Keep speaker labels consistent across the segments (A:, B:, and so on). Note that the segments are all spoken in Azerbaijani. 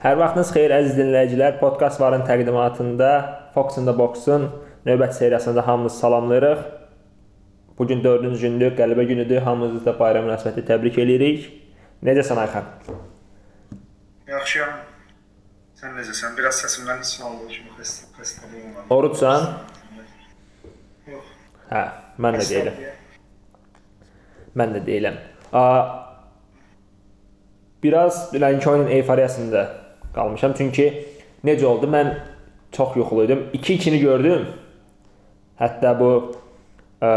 A: Hər vaxtınız xeyir əziz dinləyicilər. Podkast varın təqdimatında Fox in the Box-un növbəti seriyasında hamınızı salamlayırıq. Bu gün 4-cü gündür, qələbə günüdür. Hamınızı da bayram münasibəti təbrik edirik. Necəsən Ayxan?
B: Yaxşıyam. Sən necəsən? Biraz səsimdən hiss olunur ki, xəstə xəstəliyim var.
A: Orucsan?
B: Yox.
A: Hə, mən də deyiləm. Mən də deyiləm. A Biraz oyunun eyfariyasında qalmışam. Çünki necə oldu? Mən çox yuxuluydum. 2-2-ni gördüm. Hətta bu ə,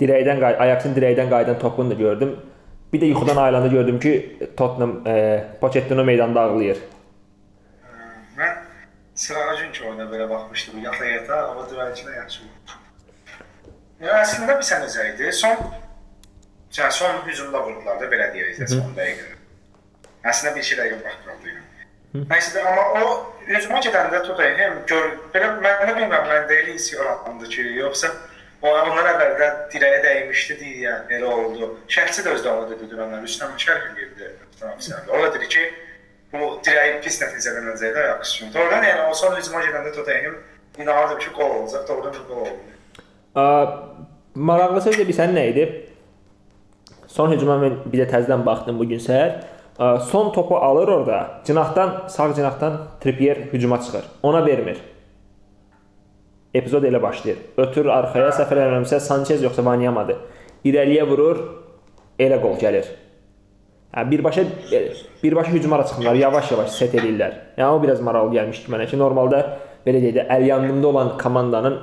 A: dirəkdən Ajaxın dirəkdən qayıdan topunu da gördüm. Bir də yuxudan ayılanda gördüm ki, Tottenham ə, Pochettino meydanda ağlayır.
B: Mən Sırağacın oyuna belə baxmışdım yata-yata, amma dünənkinə yaxşı oldu. Yəni əslində bir sən özə idi. Son yəni son hücumda vurdular da belə deyək, son dəqiqə. Əslində bir şey dəqiqə baxmırdı. Nəysə amma o hücuma gedəndə Tottenham gör belə mən bilmirəm mən də elə hiss yarandı ki, yoxsa o ondan əvvəl də dirəyə dəymişdi deyə yəni elə oldu. Şəxsi də özdə onu dedi dünənlər üstünə şərh edirdi. O da dedi ki, bu dirəyi pis idi Ajax üçün. Doğrudan yəni o son hücuma gedəndə Tottenham inanırdım ki, gol olacaq. Doğrudan da gol oldu.
A: A, maraqlısı bir sən nə idi? Son hücuma mən bir də təzədən baxdım bu gün səhər son topu alır orada. Cinahdan, sağ cinahdan Trippier hücuma çıxır. Ona vermir. Epizod elə başlayır. Ötür arxaya səhv eləmirəmsə Sanchez yoxsa Vanyamadır. İrəliyə vurur, elə qol gəlir. Hə, birbaşa birbaşa hücuma çıxırlar, yavaş-yavaş set eləyirlər. Yəni o biraz maraqlı gəlmişdi mənə ki, normalda belə deyək də əl yanında olan komandanın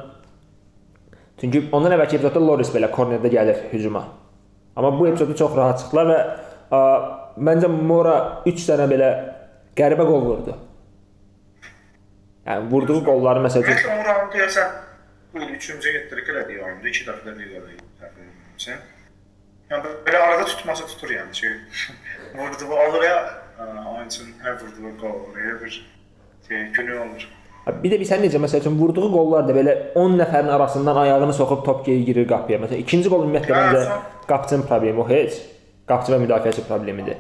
A: çünki ondan əvvəlki epizodda Loris belə kornerdə gəlir hücuma. Amma bu epizodu çox rahat çıxdılar və məncə Mora 3 dənə belə qəribə qol vurdu. Yəni vurduğu qolları məsələn
B: Bəlkə Moranı deyəsən bu 3-cü getdirik elədi oyunda, 2 dəfə də liqada. Yəni belə arada tutmasa tutur yəni ki. vurduğu alır ya oyunçunun hər vurduğu qol oraya bir şey, günü olur.
A: Bir də bilsən necə məsəl üçün vurduğu qollar da belə 10 nəfərin arasından ayağını soxub top geri girir qapıya. Məsələn ikinci qol ümumiyyətlə məncə qapıçının problemi o heç. Qapıçı və müdafiəçi problemidir.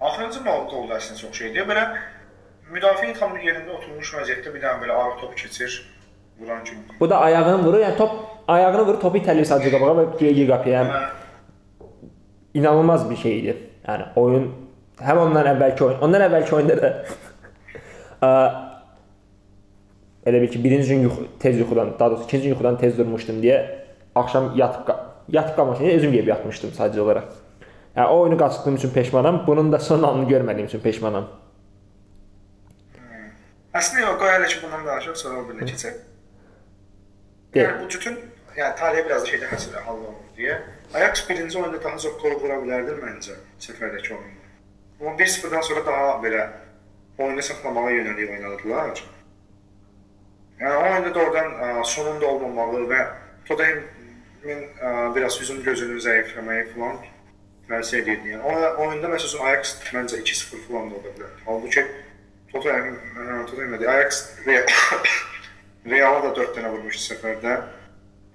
B: Axırıncı qolda əslində çox şeydir. Belə müdafiə tam yerində oturmuş vəziyyətdə bir dənə belə arıq top keçir, vuran kimi.
A: Bu da ayağını vurur, yəni top ayağını vurur, topu itələyir sadəcə qabağa və geri qapıya. Yəni, inanılmaz bir şeydir. Yəni oyun həm ondan əvvəlki oyun, ondan əvvəlki oyunda da ə, elə bil ki, birinci gün yuxu, tez yuxudan, daha doğrusu ikinci gün yuxudan tez durmuşdum deyə axşam yatıb yatıb qalmışam, özüm yeyib yatmışdım sadəcə olaraq. Yəni o oyunu qaçırdığım üçün peşmanam. Bunun da son anını görmədiyim üçün peşmanam.
B: Əslində yox, qoy hələ ki bundan danışaq, sonra o birinə keçək. Yəni bu bütün yəni tariyə biraz da şeydə həsələ hall olunur deyə. Ajax birinci oyunda daha çox gol vura bilərdi məncə səfərdəki oyunda. Amma 1-0-dan sonra daha belə oyunu saxlamağa yönəlib oynadılar. Yəni o oyunda doğrudan sonunda olmamağı və Tottenham mən ə, biraz hücum gözünü zəifləməyi falan təsir edirdi. Yəni o oyunda məsələn Ajax məncə 2-0 falan da ola bilər. Halbuki Tottenham Tottenham dedi Ajax Real da 4 dənə vurmuşdu səfərdə.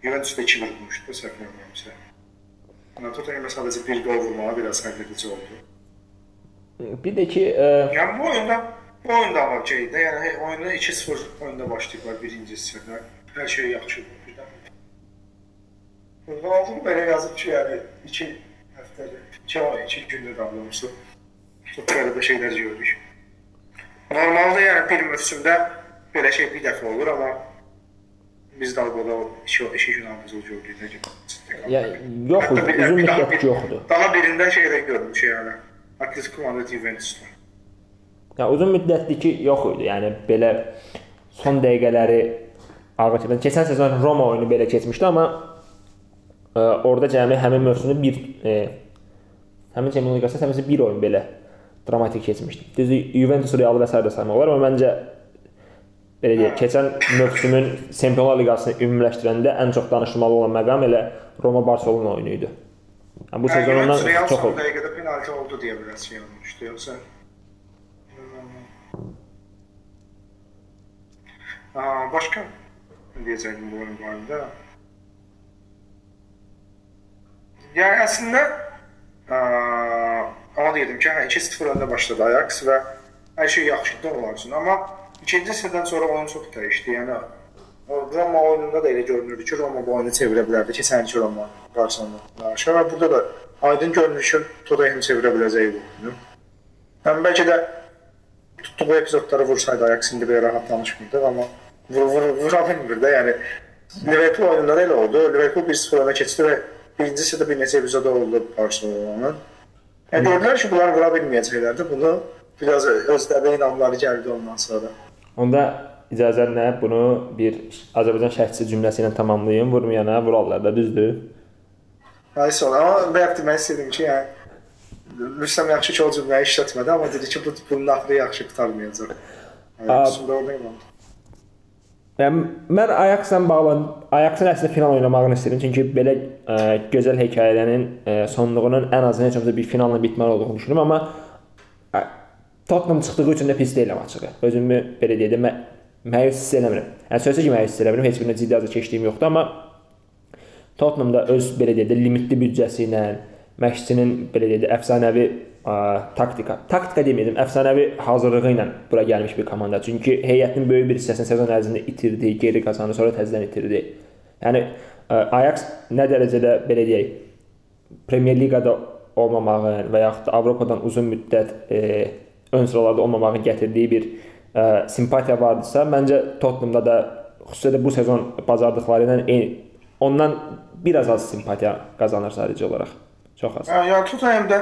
B: Juventus da 2 vurmuşdu etmirəmsə. Yəni Tottenham sadəcə bir gol vurmağa biraz həlledici oldu.
A: Bir də ki, ə...
B: yəni bu oyunda bu oyunda amma şeydə, yəni oyunda 2-0 oyunda başlayıblar birinci hissədə. Hər şey yaxşı oldu. Ronaldo belə yazıb ki, yəni 2 həftəlik, 2 ay, 2 gündə davranmışdı. Çox qəribə şeylər gördük. Normalda yəni bir mövsümdə belə şey bir dəfə olur, amma biz dalbada iki, iki gün avizol gördük də ki.
A: Yəni yox, uzun müddət yoxdur.
B: Daha birində şey də görmüş yəni. Atletico Madrid Juventus'da.
A: Ya uzun müddətdir ki, yox idi. Yəni belə son dəqiqələri keçən. Keçən sezon Roma oyunu belə keçmişdi, amma orada cəmi həmin mövsümdə bir e, həmin Çempionlar Liqasında təməsi bir oyun belə dramatik keçmişdi. Düzdür, Juventus Real və sair də saymaq olar, amma məncə belə deyək, keçən mövsümün Çempionlar Liqasını ümumiləşdirəndə ən çox danışılmalı olan məqam elə Roma Barselona oyunu idi. Yəni bu sezon ondan çox oldu.
B: Dəqiqədə penalti oldu deyə şey olmuşdu, yoxsa Aa, başqa deyəcəyim bu oyun barədə. Yəni əslində ə, amma deyirdim ki, hə 2-0 öndə başladı Ajax və hər şey yaxşıdır onlar üçün. Amma ikinci hissədən sonra oyun çox dəyişdi. Yəni o Roma oyununda da elə görünürdü ki, Roma bu oyunu çevirə bilərdi ki, sənki Roma qarşısında. Şəra burada da aydın görünür ki, Tottenham çevirə biləcəyi bu oyunu. Yəni bəlkə də tutduğu epizodları vursaydı Ajax indi belə rahat danışmırdı, amma vur, vur, vura bilmir də. Yəni Liverpool oyununda da elə oldu. Liverpool 1-0 öne keçdi və birinci hissədə bir neçə epizoda oldu Barcelona'nın. Yəni gördülər ki, bunlar vura bilməyəcəklərdi. Bunu biraz özlərə inamları gəldi ondan sonra.
A: Onda icazənlə bunu bir Azərbaycan şərhçisi cümləsi ilə tamamlayım. Vurmayana vurarlar da, düzdür?
B: Nice oldu. Amma bayaq demək istədim ki, yəni Rüstəm yaxşı ki, o cümləyi işlətmədi, amma dedi ki, bu bunun axırı yaxşı qutarmayacaq. Yəni, oradayım.
A: Yəni mən Ajax-la bağlı Ajax-ın əslində final oynamağını istəyirəm, çünki belə ə, gözəl hekayələrin ə, sonluğunun ən azı heç olmasa bir finalla bitməli olduğunu düşünürəm, amma ə, Tottenham çıxdığı üçün də pis deyiləm açığı. Özümü belə də mə məyus hiss eləmirəm. Yəni sözsüz ki, məyus hiss eləmirəm, heç birinə ciddi azı keçdiyim yoxdur, amma Tottenham da öz belə deyək də limitli büdcəsi ilə məşqçinin belə deyək də əfsanəvi ə, taktika, taktika deməyim, əfsanəvi hazırlığı ilə bura gəlmiş bir komanda. Çünki heyətinin böyük bir hissəsini sezon ərzində itirdi, geri qazandı, sonra təzədən itirdi. Yəni ə, Ajax nə dərəcədə belə deyək, Premyer Liqada olmamağın və yaxud da Avropadan uzun müddət e, ön sıralarda olmamağın gətirdiyi bir ə, simpatiya vardısa, məncə Tottenhamda da xüsusilə bu sezon bacardıqları ilə eyni ondan biraz az simpatiya qazanır sadəcə olaraq. Çox az.
B: Yəni Tottenhamda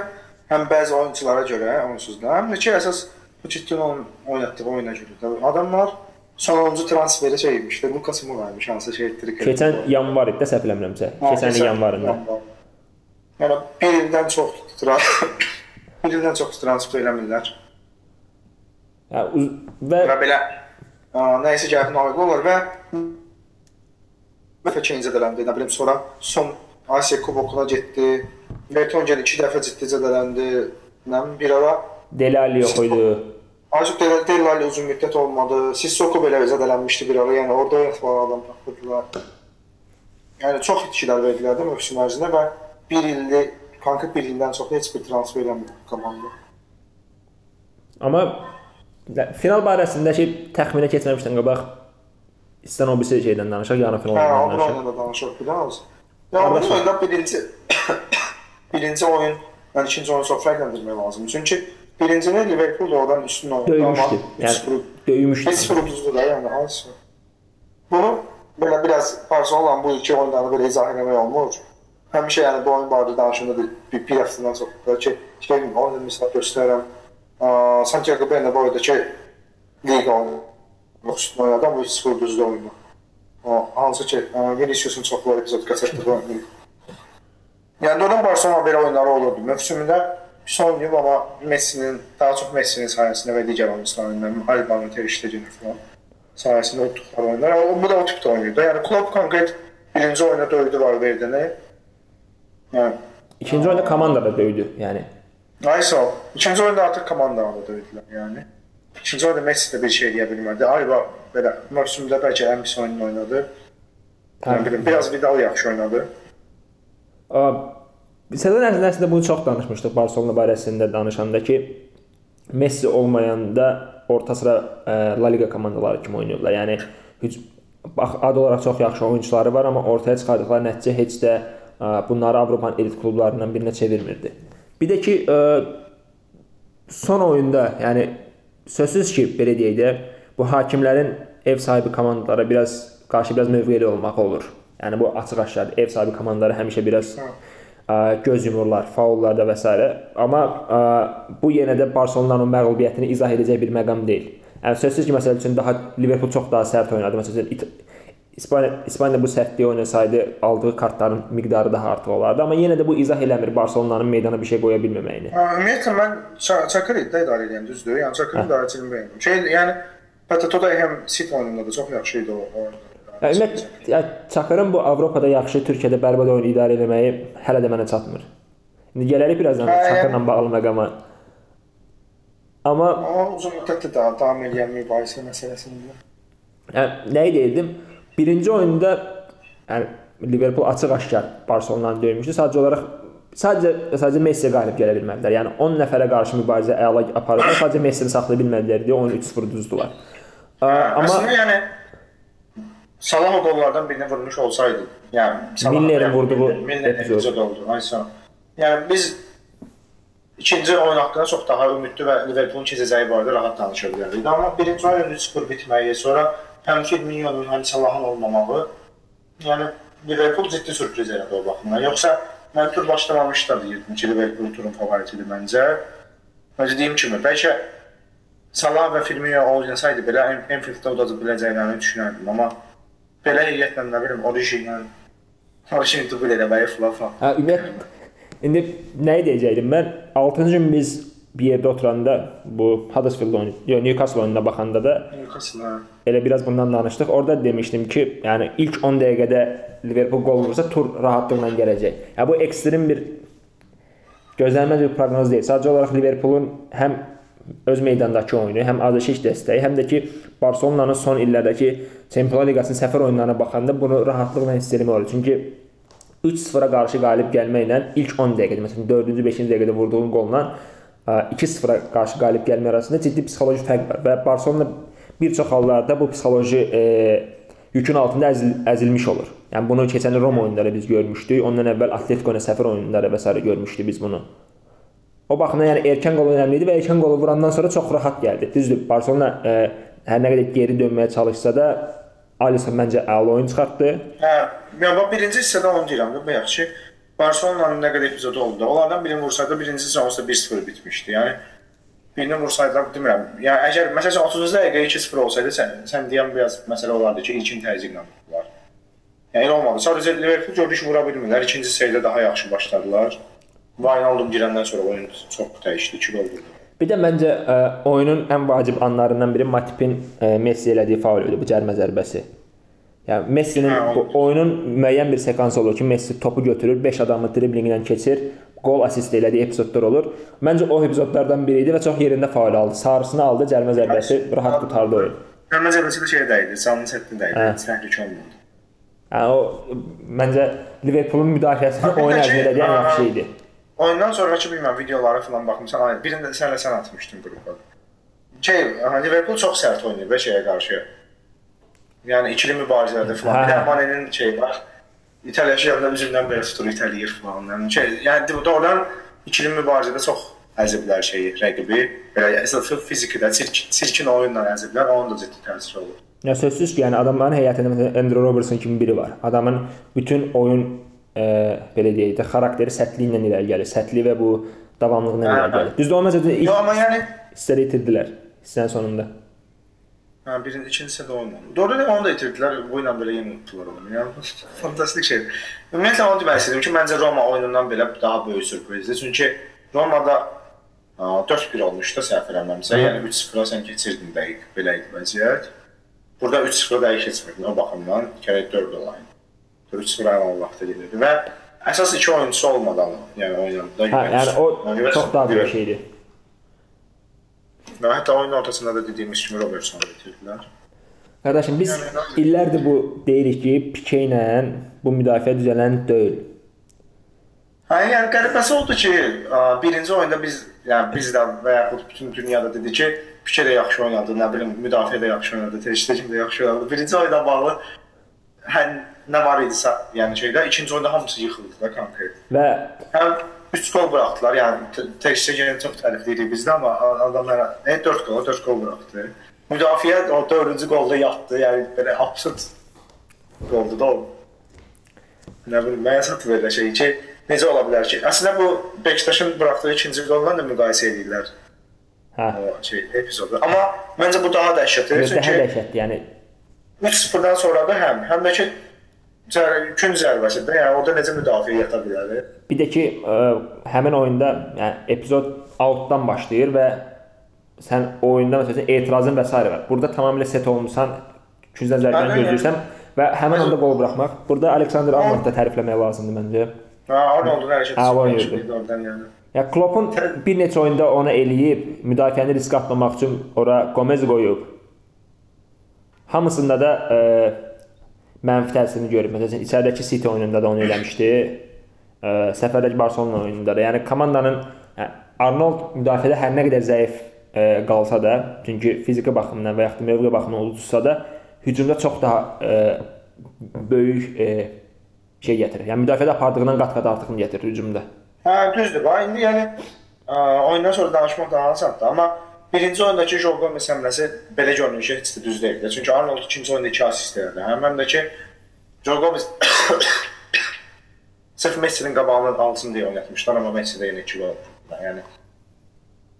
B: həm bəzi oyunçulara görə onsuz da, həm də ki əsas Pochettino'nun oynatdığı oyuna görə də adamlar sonuncu transferi şey imişdi. Lucas Moura'ymış hansı şey etdirik.
A: Keçən yanvar idi də səhv eləmirəmsə. Keçən il yanvarında.
B: Yəni bir ildən çox tuturar. bir ildən çox transfer eləmirlər.
A: Hə, və
B: və belə ə, nəyisə gəlib nail olur və və ikinci dələndə, nə bilim, sonra son Asiya kubokuna getdi. Vertonghen 2 dəfə ciddi zədələndi. Nə bir ara
A: Delali yox idi.
B: Azıq Del Delali uzun müddət olmadı. Sissoko belə zədələnmişdi bir ara. Yəni orada yatmalı adam tapırdılar. Yəni çox itkilər verdilər də mövsüm ərzində və 1 illik konkret 1 ildən çox heç bir transfer eləmir komanda.
A: Amma final barəsindəki təxminə keçməmişdən qabaq istən o bir şeydən danışaq, yarı
B: finaldan danışaq. Hə, o da danışaq biraz. Ya bu oyunda birinci birinci oyun, yəni ikinci oyunu çox fərqləndirmək lazımdır. Çünki birincini Liverpool oradan üstün oynadı.
A: Döymüşdü. Yəni döymüşdü.
B: Heç sıfır da yəni hansı. Bunu belə biraz Barcelona bu iki oyunları belə izah etmək olmur. Həmişə yəni bu oyun barədə danışanda bir, bir, bir həftədən çox da ki, şey oyunu misal göstərirəm. Santiago Bernabeu bu oyunda ki, liqa oyunu üstün oynadı amma 3-0 düzdü oyunu. Hansı ki, Vinicius'un çoxlu epizod qaçırtdığı oyunu. Yəni oradan Barcelona belə oyunları olurdu. Mövsümdə pis oynayıb amma Messinin, daha çox Messinin sayəsində və digər oyunçuların, Alba'nın, Ter Stegen'in falan sayəsində oynadıqları oyunlar. O, bu da o tipdə oynayırdı. Yəni Klopp konkret birinci oyuna döydü var verdini.
A: Yəni ikinci oyunda komanda da döydü, yəni.
B: Ay sağ ol. İkinci oyunda artıq komanda da döydülər, yəni. İkinci oyunda Messi də bir şey edə bilmədi. Alba belə mövsümdə bəlkə ən pis oyununu oynadı. Yəni, biraz Vidal yaxşı oynadı.
A: Sezon ərzində əslində bunu çox danışmışdıq Barselona barəsində danışanda ki, Messi olmayanda orta sıra ə, La Liga komandaları kimi oynayırlar. Yəni ad olaraq çox yaxşı oyunçuları var, amma ortaya çıxardıqları nəticə heç də ə, bunları Avropanın elit klublarından birinə çevirmirdi. Bir də ki, ə, son oyunda, yəni sözsüz ki, belə deyək də, bu hakimlərin ev sahibi komandalara biraz qarşı biraz mövqeli olmaq olur. Yəni bu açıq-aşkardır. Ev sahibi komandaları həmişə biraz ə, göz yumurlar, faullarda və s. Amma ə, bu yenə də Barselonanın məğlubiyyətini izah edəcək bir məqam deyil. Yəni sözsüz ki, məsəl üçün daha Liverpool çox daha sərt oynadı. Məsələn, İspaniya İspaniya bu sərtliyi oynasaydı aldığı kartların miqdarı daha artıq olardı. Amma yenə də bu izah eləmir Barselonanın meydana bir şey qoya bilməməyini.
B: Ümumiyyətlə mən Çakırı idarə edirəm, düzdür? Yəni Çakırın idarəçiliyini bəyənirəm. Şey, yəni Hətta Tottenham City oyununda da çox yaxşı idi o oyunda.
A: Ümumiyyətlə ya Çakırın bu Avropada yaxşı, Türkiyədə bərbad oyun idarə etməyi hələ də mənə çatmır. İndi gələrik birazdan hə, Çakırla yəni, bağlı məqama. Amma
B: amma uzun müddətdir daha davam edən mübahisə məsələsində.
A: Yəni nə deyirdim? Birinci oyunda yəni Liverpool açıq-aşkar Barselonanı döymüşdü. Sadəcə olaraq sadəcə sadəcə Messi qalib gələ bilmədilər. Yəni 10 nəfərə qarşı mübarizə əla aparırlar. Sadəcə Messini saxlaya bilmədilər deyə oyunu 3-0 düzdülər.
B: Amma Əslində, yəni Salah o qollardan birini vurmuş olsaydı, yəni
A: Miller'in vurduğu
B: epizod oldu. Aysa. Yəni biz ikinci oyun haqqında çox daha ümidli və Liverpoolun keçəcəyi barədə rahat danışa bilərdik. Amma birinci oyun 3-0 bitməyi, sonra həm Firmino'nun, həm Salahın olmamağı, yəni Liverpool ciddi sürpriz elədi o baxımdan. Yoxsa mən tur başlamamışdı deyirdim ki, Liverpool turun favoritidir məncə. Məncə dediyim kimi, bəlkə Salah və Firmino oynasaydı belə Anfielddə udacaq biləcəklərini düşünərdim, amma belə heyətlə nə bilim, Origi-ilə Origi dubl eləməyi falan falan.
A: Hə, ümumiyyətlə indi nə deyəcəydim mən 6-cı gün biz bir yerdə oturanda bu Huddersfield oyunu, yox Newcastle oyununa baxanda da
B: Newcastle hə.
A: elə biraz bundan danışdıq. Orada demişdim ki, yəni ilk 10 dəqiqədə Liverpool qol vursa tur rahatlıqla gələcək. Yəni bu ekstrem bir gözlənilməz bir proqnoz deyil. Sadəcə olaraq Liverpoolun həm öz meydandakı oyunu, həm azarkeş dəstəyi, həm də ki Barselonanın son illərdəki Çempionlar Liqasının səfər oyunlarına baxanda bunu rahatlıqla hiss etmək olur. Çünki 3-0-a qarşı qalib gəlməklə ilk 10 dəqiqədə, məsələn 4-cü, 5-ci dəqiqədə vurduğun qolla 2-0-a qarşı qalib gəlmə arasında ciddi psixoloji fərq var və Barselona bir çox hallarda bu psixoloji e, yükün altında əzil, əzilmiş olur. Yəni bunu keçən Roma oyununda biz görmüşdük. Ondan əvvəl Atletico ilə səfər oyununda və s. görmüşdük biz bunu. O baxımdan yəni erkən qol önəmli idi və erkən qolu vurandan sonra çox rahat gəldi. Düzdür, Barselona ə, e, hər nə qədər geri dönməyə çalışsa da Alisson məncə əla oyun çıxartdı.
B: Hə, yəni birinci hissədə onu deyirəm də, bayaq ki, Barselonanın nə qədər epizodu oldu. Onlardan birini vursaydı, birinci da 1-0 bitmişdi. Yəni birini vursaydılar, demirəm. Yəni əgər məsələn 30-cu dəqiqə 2-0 olsaydı, sən sən deyən biraz məsələ olardı ki, ilkin təzyiqlə vurdular. Yəni olmadı. Sadəcə Liverpool gördük ki, vura bilmirlər. İkinci hissədə daha yaxşı başladılar. Wijnaldum girəndən sonra oyun çox dəyişdi, 2 gol vurdu.
A: Bir də məncə ə, e, oyunun ən vacib anlarından biri Matipin ə, e, Messi elədiyi faul idi, bu cərimə zərbəsi. Yəni Messinin hə, bu oyunun müəyyən bir sekansı olur ki, Messi topu götürür, 5 adamı driblinqlə keçir, gol assist elədiyi epizodlar olur. Məncə o epizodlardan biri idi və çox yerində faul aldı. Sarısını aldı, cərimə zərbəsi rahat qutardı oyun.
B: Cərimə zərbəsi də şeydə idi, Salın setində idi, təhlükə olmadı.
A: Yəni o məncə Liverpoolun müdafiəsini oyun elədiyi ən yaxşı idi.
B: Oyundan sonrakı bilmirəm videolara falan baxmısan. Ay, birində sənlə sən atmışdın qrupa. Şey, Liverpool çox sərt oynayır və şeyə qarşı. Yəni ikili mübarizələrdə falan. Bir də Mane'nin şey var. İtaliya şeyində üzündən belə tutur, itələyir falan. Yəni şey, yəni doğrudan ikili mübarizədə çox əziblər şeyi, rəqibi. Belə əsas fiziki də çirkin, çirkin oyunla əziblər, onun da ciddi təsiri olur.
A: Ya sözsüz ki, yəni adamların heyətində Andrew Robertson kimi biri var. Adamın bütün oyun e, belə deyək də xarakteri sərtliyi ilə irəli gəlir. Sərtliyi və bu davamlılıqla irəli gəlir. Düzdür, olmasa da
B: ilk amma yəni
A: hissələri itirdilər hissənin sonunda.
B: Hə, birinci, ikincisi də olmadı. Doğru da onu da itirdilər. Bu ilə belə yenə unutdular onu. Yəni fantastik şeydir. Ümumiyyətlə onu demək istədim ki, məncə Roma oyunundan belə daha böyük sürprizdir. Çünki Romada 4-1 olmuşdu səhv eləmirəmsə, yəni 3-0 sən keçirdin dəqiq belə idi vəziyyət. Burada 3-0 dəqiq keçmirdin o baxımdan, gərək 4 olaydı. 3-0 aylan vaxtı gedirdi və əsas iki oyunçusu olmadan, yəni oynadı.
A: Hə, yəni o çox daha bir şeydir.
B: Və hətta oyun ortasında da dediyimiz kimi Robertson bitirdilər.
A: Qardaşım biz yəni, illərdir bu deyirik ki, Pike ilə bu müdafiə düzələn deyil.
B: Hə, yəni qəribəsi odur ki, birinci oyunda biz, yəni biz də və yaxud bütün dünyada dedi ki, Pike də yaxşı oynadı, nə bilim, müdafiə də yaxşı oynadı, Ter Stegen də yaxşı oynadı. Birinci oyuna bağlı hə nə var idisə, yəni şeydə ikinci oyunda hamısı yıxıldı da konkret.
A: Və
B: həm 3 gol buraxdılar. Yəni təkcə yenə çox tərifləyirik bizdə, amma adamlar nə 4 gol, 4 gol buraxdı. Müdafiə o 4-cü qolda yatdı. Yəni belə absurd qoldu da o. Nə bilim, mənə sat belə şey ki, necə ola bilər ki? Əslində bu Beşiktaşın buraxdığı ikinci qolla da müqayisə edirlər. Hə. O şey epizodu. Amma məncə bu daha dəhşətli.
A: Çünki daha dəhşətli. Yəni
B: 3-0-dan sonra da həm, həm də ki gün zərbəsində, yəni orada necə müdafiə yata bilər?
A: Bir də ki, ə, həmin oyunda yəni epizod outdan başlayır və sən oyunda məsələn etirazın və s. var. Burada tamamilə set olmusan, küncdən zərbəni gözləyirsən və həmin anda qol buraxmaq. Burada Aleksandr Arnold da tərifləmək lazımdır məncə.
B: Ha, Arnoldun hərəkəti oradan yəni.
A: Ya Kloppun bir neçə oyunda ona eləyib, müdafiəni risk atmamaq üçün ora Gomez qoyub. Hamısında da ə, mənfi təsirini görüb. Məsələn, içəridəki City oyununda da onu eləmişdi. səfərdəki Barselona oyununda da. Yəni komandanın Arnold müdafiədə hər nə qədər zəif ə, qalsa da, çünki fiziki baxımdan və ya da mövqe baxımından uduzsa da, hücumda çox daha ə, böyük ə, şey gətirir. Yəni müdafiədə apardığından qat-qat artıqını gətirir hücumda.
B: Hə, düzdür. Bax indi yəni ə, oyundan sonra danışmaq daha asandır, amma birinci oyundakı Joe Gomez həmləsi belə görünür ki, heç də düz deyil. Çünki Arnold ikinci oyunda 2 assist verdi. Həm də ki Joe Gomez sırf Messi-nin qabağını alsın deyə oynatmışlar, amma Messi də yenə 2 gol atdı. Yəni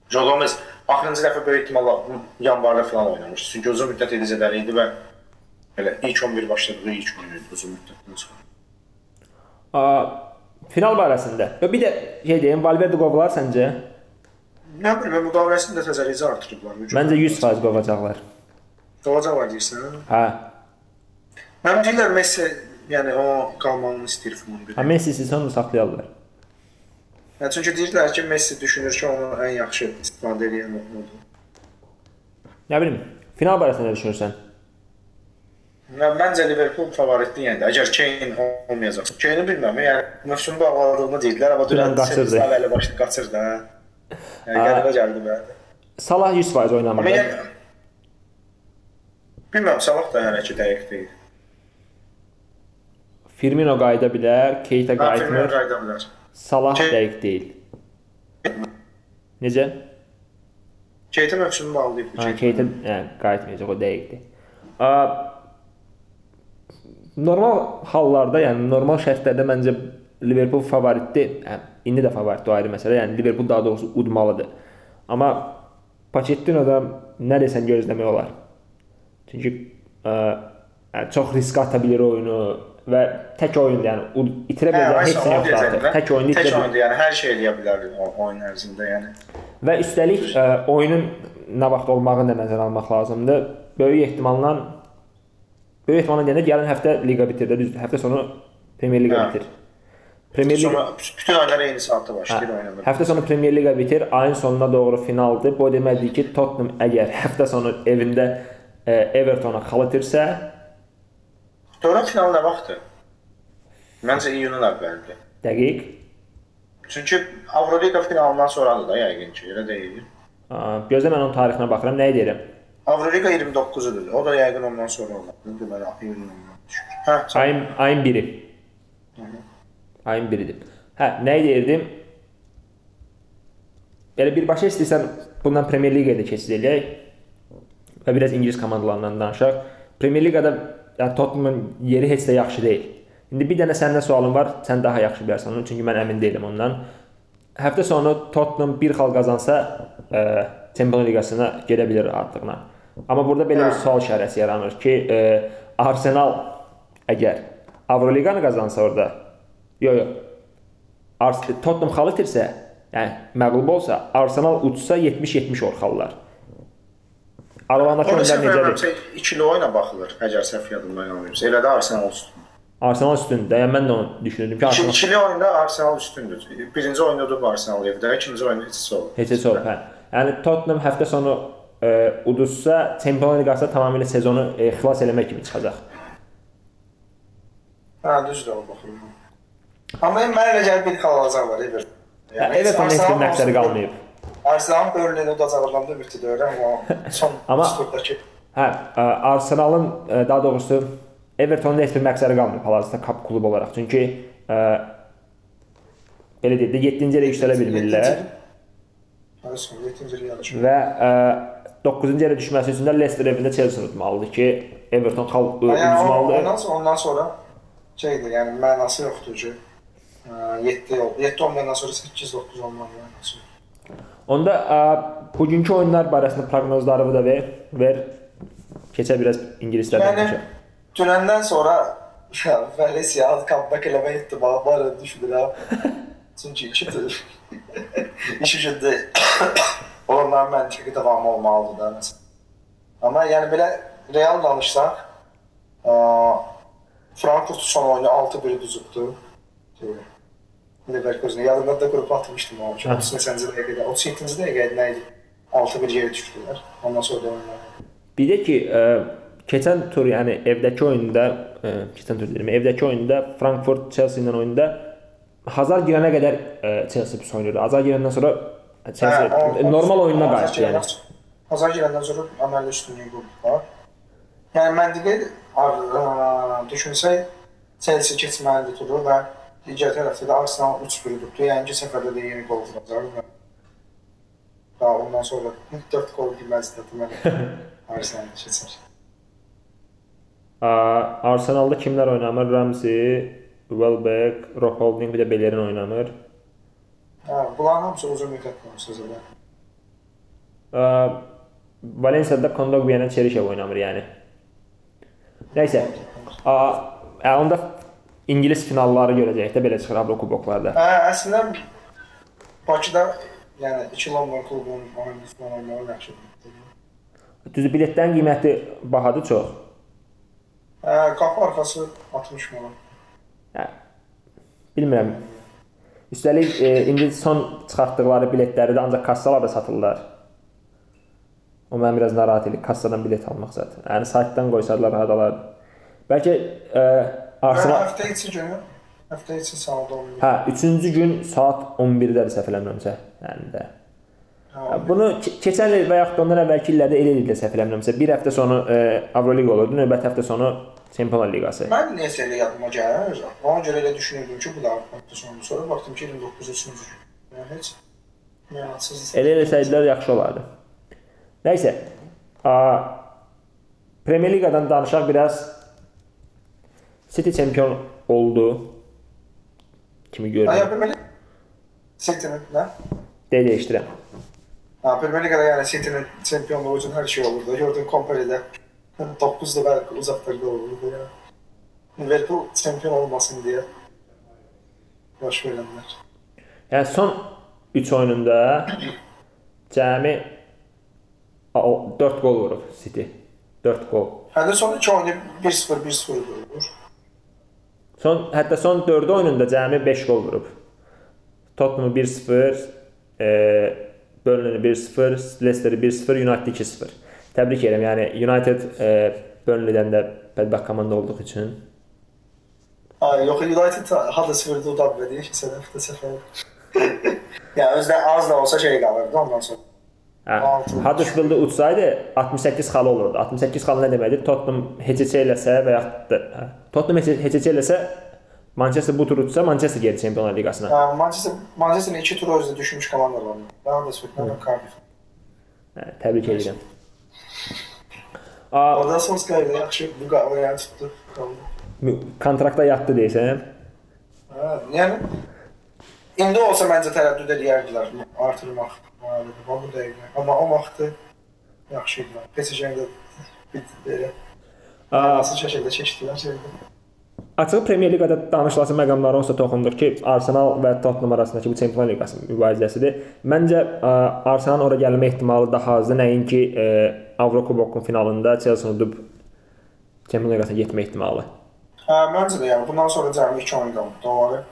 B: Joe Gomez axırıncı dəfə böyük ehtimalla yanvarda falan oynamışdı. Çünki uzun müddət edəcələri idi və elə ilk 11 başladığı ilk oyun idi uzun müddətdən sonra.
A: Final barəsində. Və bir də şey deyim, Valverde qovular səncə?
B: Nə bilim, müqaviləsini də təzəliyəcə artırıblar.
A: Məncə 100% qovacaqlar.
B: Qovacaqlar deyirsən?
A: Hə.
B: Mənim deyirlər Messi, yəni o qalmağını istəyir falan bir.
A: Ha Messi isə onu saxlayarlar.
B: Yəni çünki deyirlər ki, Messi düşünür ki, onu ən yaxşı istifadə edən odur.
A: Nə bilim, final barəsində nə düşünürsən?
B: Mən məncə Liverpool favoritdir yəni. Əgər Kane olmayacaqsa. Kane-i bilmirəm, yəni mövsüm bağladığını deyirlər, amma
A: dünən qaçırdı.
B: Əvvəli başda qaçırdı. hə. Yəni gəldi mənə.
A: Salah 100% oynamır.
B: Yəni Bilmirəm, Salah da hələ ki dəqiq deyil.
A: Firmino qayıda bilər, Keita qayıtmır.
B: qayıda bilər.
A: Salah
B: Ke-
A: dəqiq deyil. Necə?
B: Keita mövsümü bağlayıb.
A: Ha, Keita yəni qayıtmayacaq, o dəqiqdir. A, normal hallarda, yəni normal şərtlərdə məncə Liverpool favoritdir. Yəni, indi də favoritdir, ayrı məsələ. Yəni Liverpool daha doğrusu udmalıdır. Amma Pochettino-da nə desən gözləmək olar. Çünki ə, yəni, çox risk ata bilir oyunu və tək oyunda, yəni itirə
B: Hə,
A: biləcək
B: aynen,
A: heç nə yoxdur. Tək oyunda itirə
B: oyunda, yəni hər şey eləyə bilər o oyun ərzində, yəni.
A: Və üstəlik ə, oyunun nə vaxt olmağını da nəzərə almaq lazımdır. Böyük ehtimalla böyük ehtimalla deyəndə gələn həftə liqa bitir də düzdür. Həftə sonu Premyer Liqa
B: Hə.
A: bitir. Premyer Liqa
B: Sonra bütün oyunlar eyni saatda başlayır
A: Hə,
B: oynanır.
A: Həftə sonu Premyer Liqa bitir, ayın sonuna doğru finaldır. Bu deməkdir ki, Tottenham əgər həftə sonu evində ə, Evertona xal itirsə,
B: Dörd final nə vaxtdır? Məncə iyunun əvvəlidir.
A: dəqiq
B: Çünki Avroliqa finalından sonradır da yəqin ki, elə deyil.
A: gözlə mən onun tarixinə baxıram, nə deyirəm?
B: Avroliqa 29-udur. O da yəqin ondan sonra olar. Deməli iyunun ondan düşür. Hə,
A: Ayın ayın 1-i. Ayın 1-idir. Hə, nə deyirdim? Belə birbaşa istəyirsən bundan Premyer Liqaya da keçid eləyək və biraz ingilis komandalarından danışaq. Premyer Liqada yəni Tottenhamın yeri heç də yaxşı deyil. İndi bir dənə səndən sualım var, sən daha yaxşı bilərsən onu, çünki mən əmin deyiləm ondan. Həftə sonu Tottenham bir xal qazansa, ə, Çempionlar Liqasına gedə bilər rahatlıqla. Amma burada belə bir sual işarəsi yaranır ki, ə, Arsenal əgər Avroliqanı qazansa orada, yox yox. Ars Tottenham xal itirsə, yəni məğlub olsa, Arsenal uçsa 70-70 orxallar. Aralarındakı
B: səhv
A: necədir?
B: eləmirəmsə ikili oyuna baxılır, əgər səhv yadımdan qalmırsa. Elə də Arsenal üstün.
A: Arsenal üstündür. Yəni mən də onu düşünürdüm ki, Arsenal
B: ikili oyunda Arsenal üstündür. Birinci oyunda da Arsenal evdə, ikinci oyunda heç olmur.
A: heç olub, hə. Yəni Tottenham həftə sonu ə, uduzsa, Çempionlar Liqasında tamamilə sezonu ə, xilas eləmək kimi çıxacaq.
B: Hə, düzdür o baxım. Amma mən elə gəlir bir xal alacaqlar Everton.
A: Hə, Everton heç bir məqsədi qalmayıb.
B: Arsenalın Burnley-də udacaqlarından da ümidlidir, amma son
A: Amma-
B: turdakı
A: Hə, ə, Arsenalın ə, daha doğrusu Evertonun heç bir məqsədi qalmayıb hal-hazırda kap klub olaraq. Çünki ə, belə deyək də 7-ci yerə yüksələ bilmirlər
B: Hə, son 7-ci il yarışı.
A: və ə, 9-cu yerə düşməsi üçün də Leicester evində Chelsea udmalıdır ki, Everton xal
B: Yəni o-
A: udmalıdır.
B: ondan sonra ondan sonra şeydir, yəni mənası yoxdur ki. 7 ol. 7 olmayandan sonra 8-9 olmalı mənası. yoxdur.
A: Onda ə, bugünkü oyunlar barəsində proqnozlarını da ver, ver. Keçə biraz ingilislərdən
B: Yəni
A: danışaq.
B: dünəndən sonra ya, Valencia comeback eləmə ehtimalı var düşünürəm. Çünki ikidir. İş üçündə onların məntiqi davamı olmalıdır da məsələn. Amma yəni belə real danışsaq, ə, Frankfurt son oyunu 6-1 düzübdü. Şey, Leverkusen yadımda da qrupa atmışdım o. 38-ci dəqiqədə, 37-ci dəqiqədə nə idi? 6-1 yerə düşdülər. Ondan sonra da oyunlar.
A: Bir də ki, ə, keçən tur, yəni evdəki oyunda, ə, keçən tur deyirəm, evdəki oyunda Frankfurt Chelsea ilə oyunda Hazard girənə qədər e, Chelsea pis oynayırdı. Hazard girəndən sonra Chelsea
B: Hə, o- o-
A: normal oyununa
B: Hazard
A: qayıtdı yəni.
B: girəndən- Hazard girəndən sonra əməlli üstünlüyü qurdular. Yəni məntiqi ar- düşünsək Chelsea keçməlidir turu və digər tərəfdə də Arsenal 3-1 tutdu. Yəni ki, səfərdə də yeni qol vuracaq və daha ondan sonra 4 qol girməzdi deməli. Arsenal keçər.
A: A, Arsenalda kimlər oynamır? Ramsey, Welbeck, Rob Holding bir də Bellerin oynamır.
B: Hə, bunların hamısı uzun müddət konusunda.
A: A, Valencia'da Kondogbia ilə Cheryshev oynamır yəni. Nəysə. A, ə, onda İngilis finalları görəcəyik də belə çıxır Avrokuboklarda.
B: Hə, əslində Bakıda yəni 2 London klubunun oyunçusu oynamaq yaxşıdır.
A: Düzdür, biletlərin qiyməti bahadır çox.
B: Hə, qapı arxası 60 manat.
A: Hə. Bilmirəm. Üstəlik e, indi son çıxartdıqları biletləri də ancaq kassalarda satırlar. O məni biraz narahat edir kassadan bilet almaq zət. Yəni saytdan qoysadılar rahat alar. Bəlkə e, Arsenal
B: Həftə içi günü, həftə içi saat 11.
A: Hə, 3-cü gün saat 11-dədir səhv eləmirəmsə. Yəni də.
B: Hə,
A: Bunu ke- keçən il və yaxud da ondan əvvəlki illərdə elə edirlər səhv eləmirəmsə. Bir həftə sonu e, Avroliqa olurdu, növbəti həftə sonu Çempionlar Liqası.
B: Mən neysə elə yadıma gəlir. Ona görə elə düşünürdüm ki, bu da həftə sonu. Sonra baxdım ki, 29-cu gün. Yəni heç mənasız.
A: Elə eləsəydilər yaxşı olardı. Nəysə. A Premyer Liqadan danışaq biraz. City çempion oldu. Kimi
B: Ay,
A: görürəm.
B: Premier Lig City'nin nə?
A: Deyə dəyişdirəm.
B: Ha, Premier Liga'da yani City'nin şampiyonluğu için her şey olurdu. Gördüğün Compare'de 9'da belki uzaklarda olurdu ya. Liverpool şampiyon olmasın diye. Boş verenler.
A: Yəni son 3 oyununda cəmi 4 gol vurub City. 4 gol.
B: Henderson 2 oyunu 1-0 1-0 olur.
A: Son hətta son 4 oyununda cəmi 5 gol vurub. Tottenham 1-0, e, Burnley 1-0, Leicester 1-0, United 2-0. Təbrik edirəm. Yəni United e, Burnley-dən də bədbəxt komanda olduğu üçün
B: Ay yok United Huddersfield'ı utanmadı. Geçen hafta sefer. ya özde az da olsa şey kalırdı ondan sonra.
A: Hə,
B: Altı.
A: Huddersfield-ı utsaydı 68 xalı olurdu. 68 xalı nə deməkdir? Tottenham HCC eləsə və yaxud da hə, Tottenham HCC eləsə Manchester bu tur utsa Manchester gedir Çempionlar Liqasına.
B: Ya Manchester, Manchester'ın iki tur özde düşmüş komandalar var. Ben Huddersfield'den ve Cardiff.
A: Hə, təbrik edirəm. A,
B: Orada Solskjaer'de yaxşı bu qavrayan tuttu. Kaldı.
A: kontrakta yatdı deyirsən.
B: Ha, yəni indi olsa məncə tərəddüd edərdilər artırmaq müharibədə bu dəqiqə. Amma o vaxtı yaxşı idi. PSG-də belə
A: A,
B: nasıl şəkildə keçdilər şeydə.
A: Açıq Premyer Liqada danışılası məqamlara onsuz da toxunduq ki, Arsenal və Tottenham arasındakı bu Çempionlar Liqası mübarizəsidir. Məncə Arsenalın ora gəlmə ehtimalı daha azdır, nəinki ə, Avrokubokun finalında Chelsea udub Çempionlar Liqasına getmə ehtimalı.
B: Hə, məncə də yəni bundan sonra cəmi 2 oyun qaldı. Onları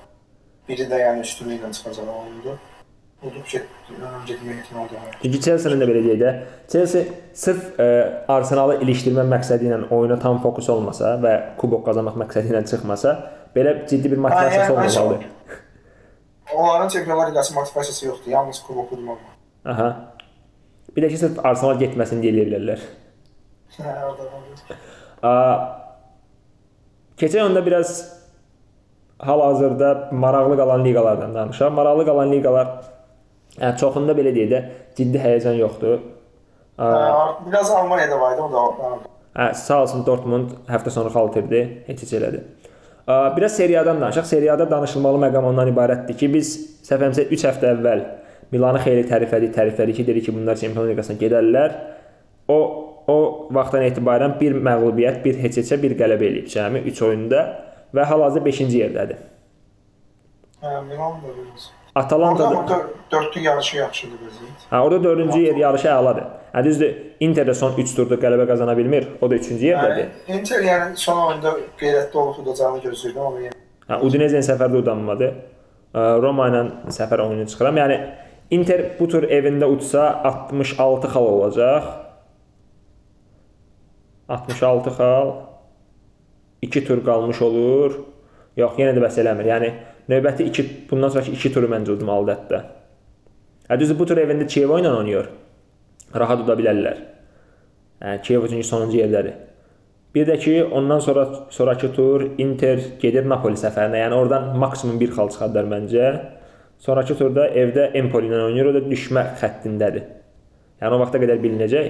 B: biri də yəni üstünlüklə çıxacaq oyundu. Udub get, getmə ehtimalı da var.
A: Çünki Chelsea-nin də belə deyək də, Chelsea sırf ə, Arsenalı ilişdirmə məqsədi ilə oyuna tam fokus olmasa və kubok qazanmaq məqsədi ilə çıxmasa, belə ciddi bir motivasiyası olmamalıdır.
B: Onların Çempionlar Liqası motivasiyası yoxdur. Yalnız kubok udmaq.
A: Aha. Bir də ki, sırf Arsenal getməsini deyə bilərlər.
B: Hə, orada var.
A: Aa, Keçən onda biraz hal-hazırda maraqlı qalan liqalardan danışaq. Maraqlı qalan liqalar yəni çoxunda belə deyək də ciddi həyəcan yoxdur.
B: Biraz Almaniyada var idi, o da.
A: Hə, sağ olsun Dortmund həftə sonu xal itirdi, heç heç elədi. Biraz seriyadan danışaq. Seriyada danışılmalı məqam ondan ibarətdir ki, biz səhvəmsə 3 həftə əvvəl Milanı xeyli təriflədik, təriflədik ki, dedik ki, bunlar Çempionlar Liqasına gedərlər. O o vaxtdan etibarən bir məğlubiyyət, bir heç-heçə, bir qələbə eləyib cəmi 3 oyunda və hal-hazırda 5-ci yerdədir.
B: Hə, Milan da biraz.
A: Atalanta
B: Orada
A: da
B: dör- dörtlü yarışı yaxşıdır vəziyyət.
A: Hə, orada 4-cü yer yarışı əladır. Hə, düzdür, Inter də son 3 turda qələbə qazana bilmir. O da 3-cü yerdədir.
B: Yəni, Inter yəni son oyunda qeyrətli olub udacağını gözləyirdim amma yəni
A: Hə, Udinese-nin səfərdə udanmadı. Ə, Roma ilə səfər oyunu çıxıram. Yəni Inter bu tur evində utsa 66 xal olacaq. 66 xal 2 tur qalmış olur. Yox, yenə də bəs eləmir. Yəni növbəti 2 bundan sonrakı 2 turu məncə udmalıdır hətta. Hə düzdür bu tur evində Kiev ilə oynayır. Rahat uda bilərlər. Hə Kiev çünki sonuncu yerdədir. Bir də ki, ondan sonra sonrakı tur Inter gedir Napoli səfərinə. Yəni oradan maksimum 1 xal çıxardılar məncə. Sonrakı turda evdə Empoli ilə oynayır, o da düşmə xəttindədir. Yəni o vaxta qədər bilinəcək.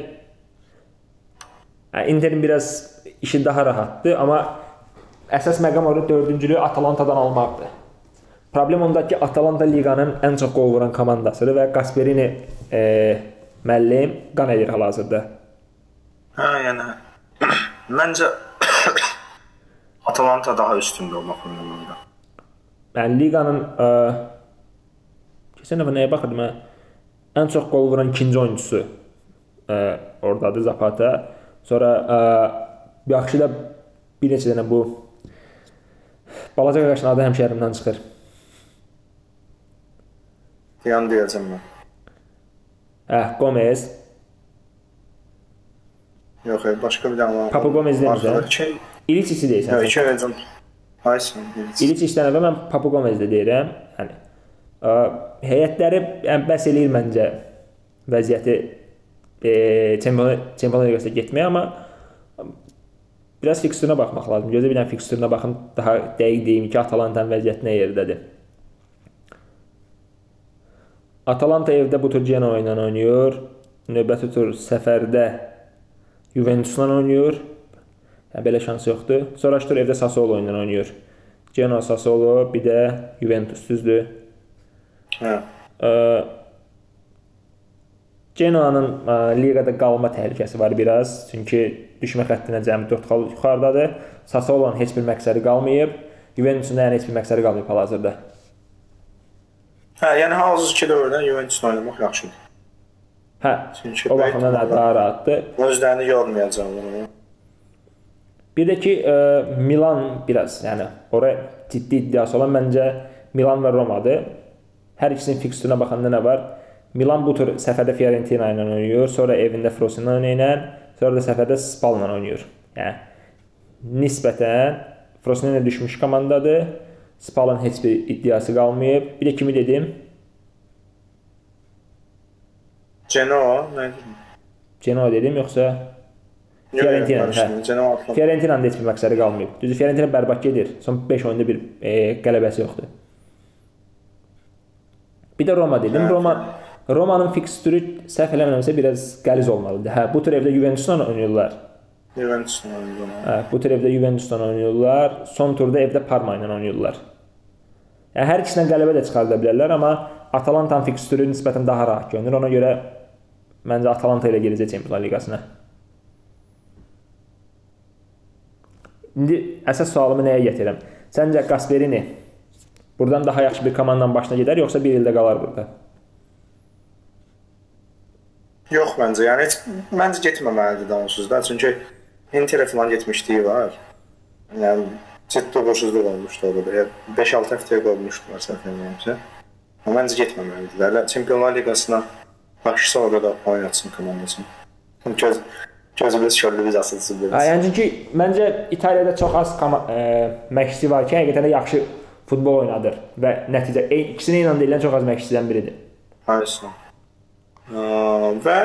A: Yəni Interin biraz işi daha rahatdır, amma əsas məqam orada 4-cülüyü Atalantadan almaqdır. Problem ondadır ki, Atalanta liqanın ən çox qol vuran komandasıdır və Gasperini e, müəllim qan edir hal-hazırda.
B: Hə, yəni məncə Atalanta daha üstündə olmaq oyununda.
A: Yəni liqanın ə, keçən dəfə nəyə baxırdım mən? Ən çox qol vuran ikinci oyunçusu ə, ordadır Zapata. Sonra ə, yaxşı da bir neçə dənə bu balaca qaqaşın adı həmişə əlimdən çıxır.
B: Yan deyəcəm mən.
A: Hə, Gomez.
B: Yox, başqa bir dənə var.
A: Papu Gomez demirsən?
B: İki,
A: İliçisi deyirsən.
B: yox, iki verəcəm. Aysən, İliç.
A: İliçdən əvvəl mən Papu Gomez də deyirəm. Yəni ə, heyətləri yəni bəs eləyir məncə vəziyyəti e, Çempionlar Çempionlar Liqasına getməyə, amma biraz fikstürünə baxmaq lazım. Gözə bir dənə fikstürünə baxım, daha dəqiq deyim ki, Atalantanın vəziyyəti nə yerdədir. Atalanta evdə bu tur Genoa ilə oynayır. Növbəti tur səfərdə Juventusla oynayır. Yəni belə şans yoxdur. Sonrakı tur evdə Sassuolo ilə oynayır. Genoa, Sassuolo, bir də Juventus düzdür.
B: Hə.
A: Genoa'nın liqada qalma təhlükəsi var biraz. Çünki düşmə xəttinə cəmi 4 xal yuxarıdadır. Sassuolo'nun heç bir məqsədi qalmayıb. Juventusun da yəni heç bir məqsədi qalmayıb hal-hazırda.
B: Hə, yəni hazır dövrdə Juventusla oynamaq yaxşıdır.
A: Hə,
B: Çünki
A: o baxımdan da daha rahatdır.
B: Özlərini yormayacaqlar.
A: Bir də ki, ə, Milan biraz, yəni ora ciddi iddiası olan məncə Milan və Romadır. Hər ikisinin fikstürünə baxanda nə var? Milan bu tur səfərdə Fiorentina ilə oynayır, sonra evində Frosinone ilə, sonra da səfərdə Spal ilə oynayır. Yəni nisbətən Frosinone düşmüş komandadır. Spalın heç bir iddiası qalmayıb. Bir də kimi dedim?
B: Genoa, nə?
A: Genoa dedim yoxsa Fiorentina, hə. Fiorentinanın heç bir məqsədi qalmayıb. Düzdür, Fiorentina bərbad gedir. Son 5 oyunda bir e, qələbəsi yoxdur. Bir də Roma dedim.
B: Hə.
A: Roma Romanın fikstürü səhv eləmirəmsə biraz qəliz olmalıdır. Hə, bu tur evdə Juventusla oynayırlar.
B: Juventusla oynayırlar.
A: Hə, bu tur evdə Juventusla oynayırlar. Son turda evdə Parma ilə oynayırlar. Yəni hər ikisindən qələbə də çıxarda bilərlər, amma Atalantanın fikstürü nisbətən daha rahat görünür. Ona görə məncə Atalanta ilə gedəcək Çempionlar Liqasına. İndi əsas sualımı nəyə gətirirəm? Səncə Gasperini burdan daha yaxşı bir komandanın başına gedər, yoxsa bir ildə qalar burada?
B: Yox məncə, yəni heç məncə getməməlidir onsuz da. Çünki Interə falan getmişliyi var. Yəni ciddi uğursuzluq olmuşdu orada. 5-6 həftəyə qoymuşdular səhv etmirəmsə. Məncə getməməlidir. Hələ Çempionlar Liqasına başsa orada da oynatsın komandasını. Göz gözümüz şöyle biz asılsın biraz.
A: yəni çünki məncə İtaliyada çox az koma- e, məşqçi var ki, həqiqətən də yaxşı futbol oynadır və nəticə e, ikisinə ilə deyilən çox az məşqçidən biridir.
B: Aynen. Və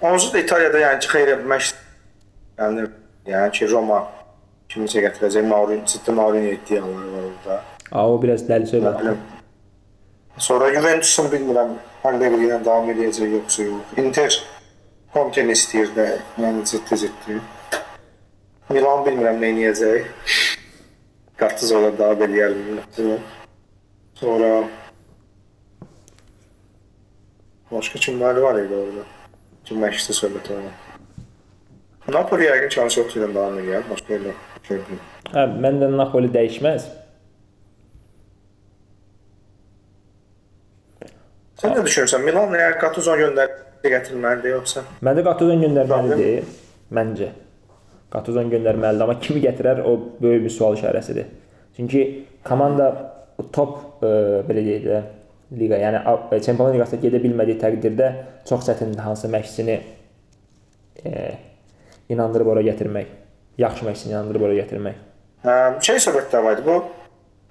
B: onsuz da İtaliyada yəni ki, xeyri məşq yəni, yəni ki, Roma kimisə gətirəcək Mourinho, ciddi Mourinho iddiaları var orada.
A: A, o biraz dəli söhbət.
B: Sonra Juventus'un bilmirəm Allegri ilə davam edəcək yoxsa yox. Inter Conte'ni istəyir də, yəni ciddi ciddi. Milan bilmirəm nə edəcək. Qartız olar daha belirləyər. Sonra Başqa kimlər var idi orada? Kim məşqçi söhbət var. Napoli yəqin yoxdur ilə davam edir. Başqa şey yox.
A: Hə, məndə Napoli dəyişməz.
B: Sən nə düşünürsən? Milan əgər Gattuso göndərib gətirməlidir yoxsa?
A: Məndə Gattuzo göndərməlidir, məncə. Gattuzo göndərməlidir, amma kimi gətirər o böyük bir sual işarəsidir. Çünki komanda top e, belə deyək də liqa, yəni A- Çempionlar Liqasına gedə bilmədiyi təqdirdə çox çətindir hansı məşqçini e, inandırıb ora gətirmək. Yaxşı məşqçini inandırıb ora gətirmək.
B: Hə, şey söhbətlər var idi. Bu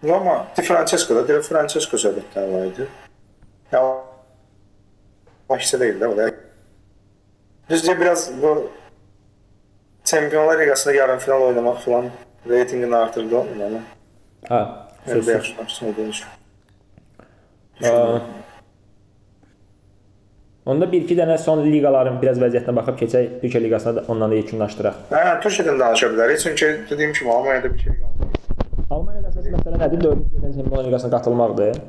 B: Roma Di Francesco'da Di Francesco söhbətləri var idi. Ya başta değil de o da. Düzce biraz bu Çempionlar Ligasında yarım final oynamaq falan reytingini artırdı onun.
A: Ha,
B: Evdə
A: sözsüz.
B: yaxşı başladı demiş.
A: Aa, Onda bir-iki dənə son liqaların biraz vəziyyətinə baxıb keçək. Türkiyə liqasına da ondan da yekunlaşdıraq.
B: Hə, Türkiyədən danışa bilərik. Çünki dediyim kimi Almaniyada bir şey qalmadı.
A: Almaniyada əsas məsələ nədir? 4-cü ildən Çempionlar Liqasına qatılmaqdır.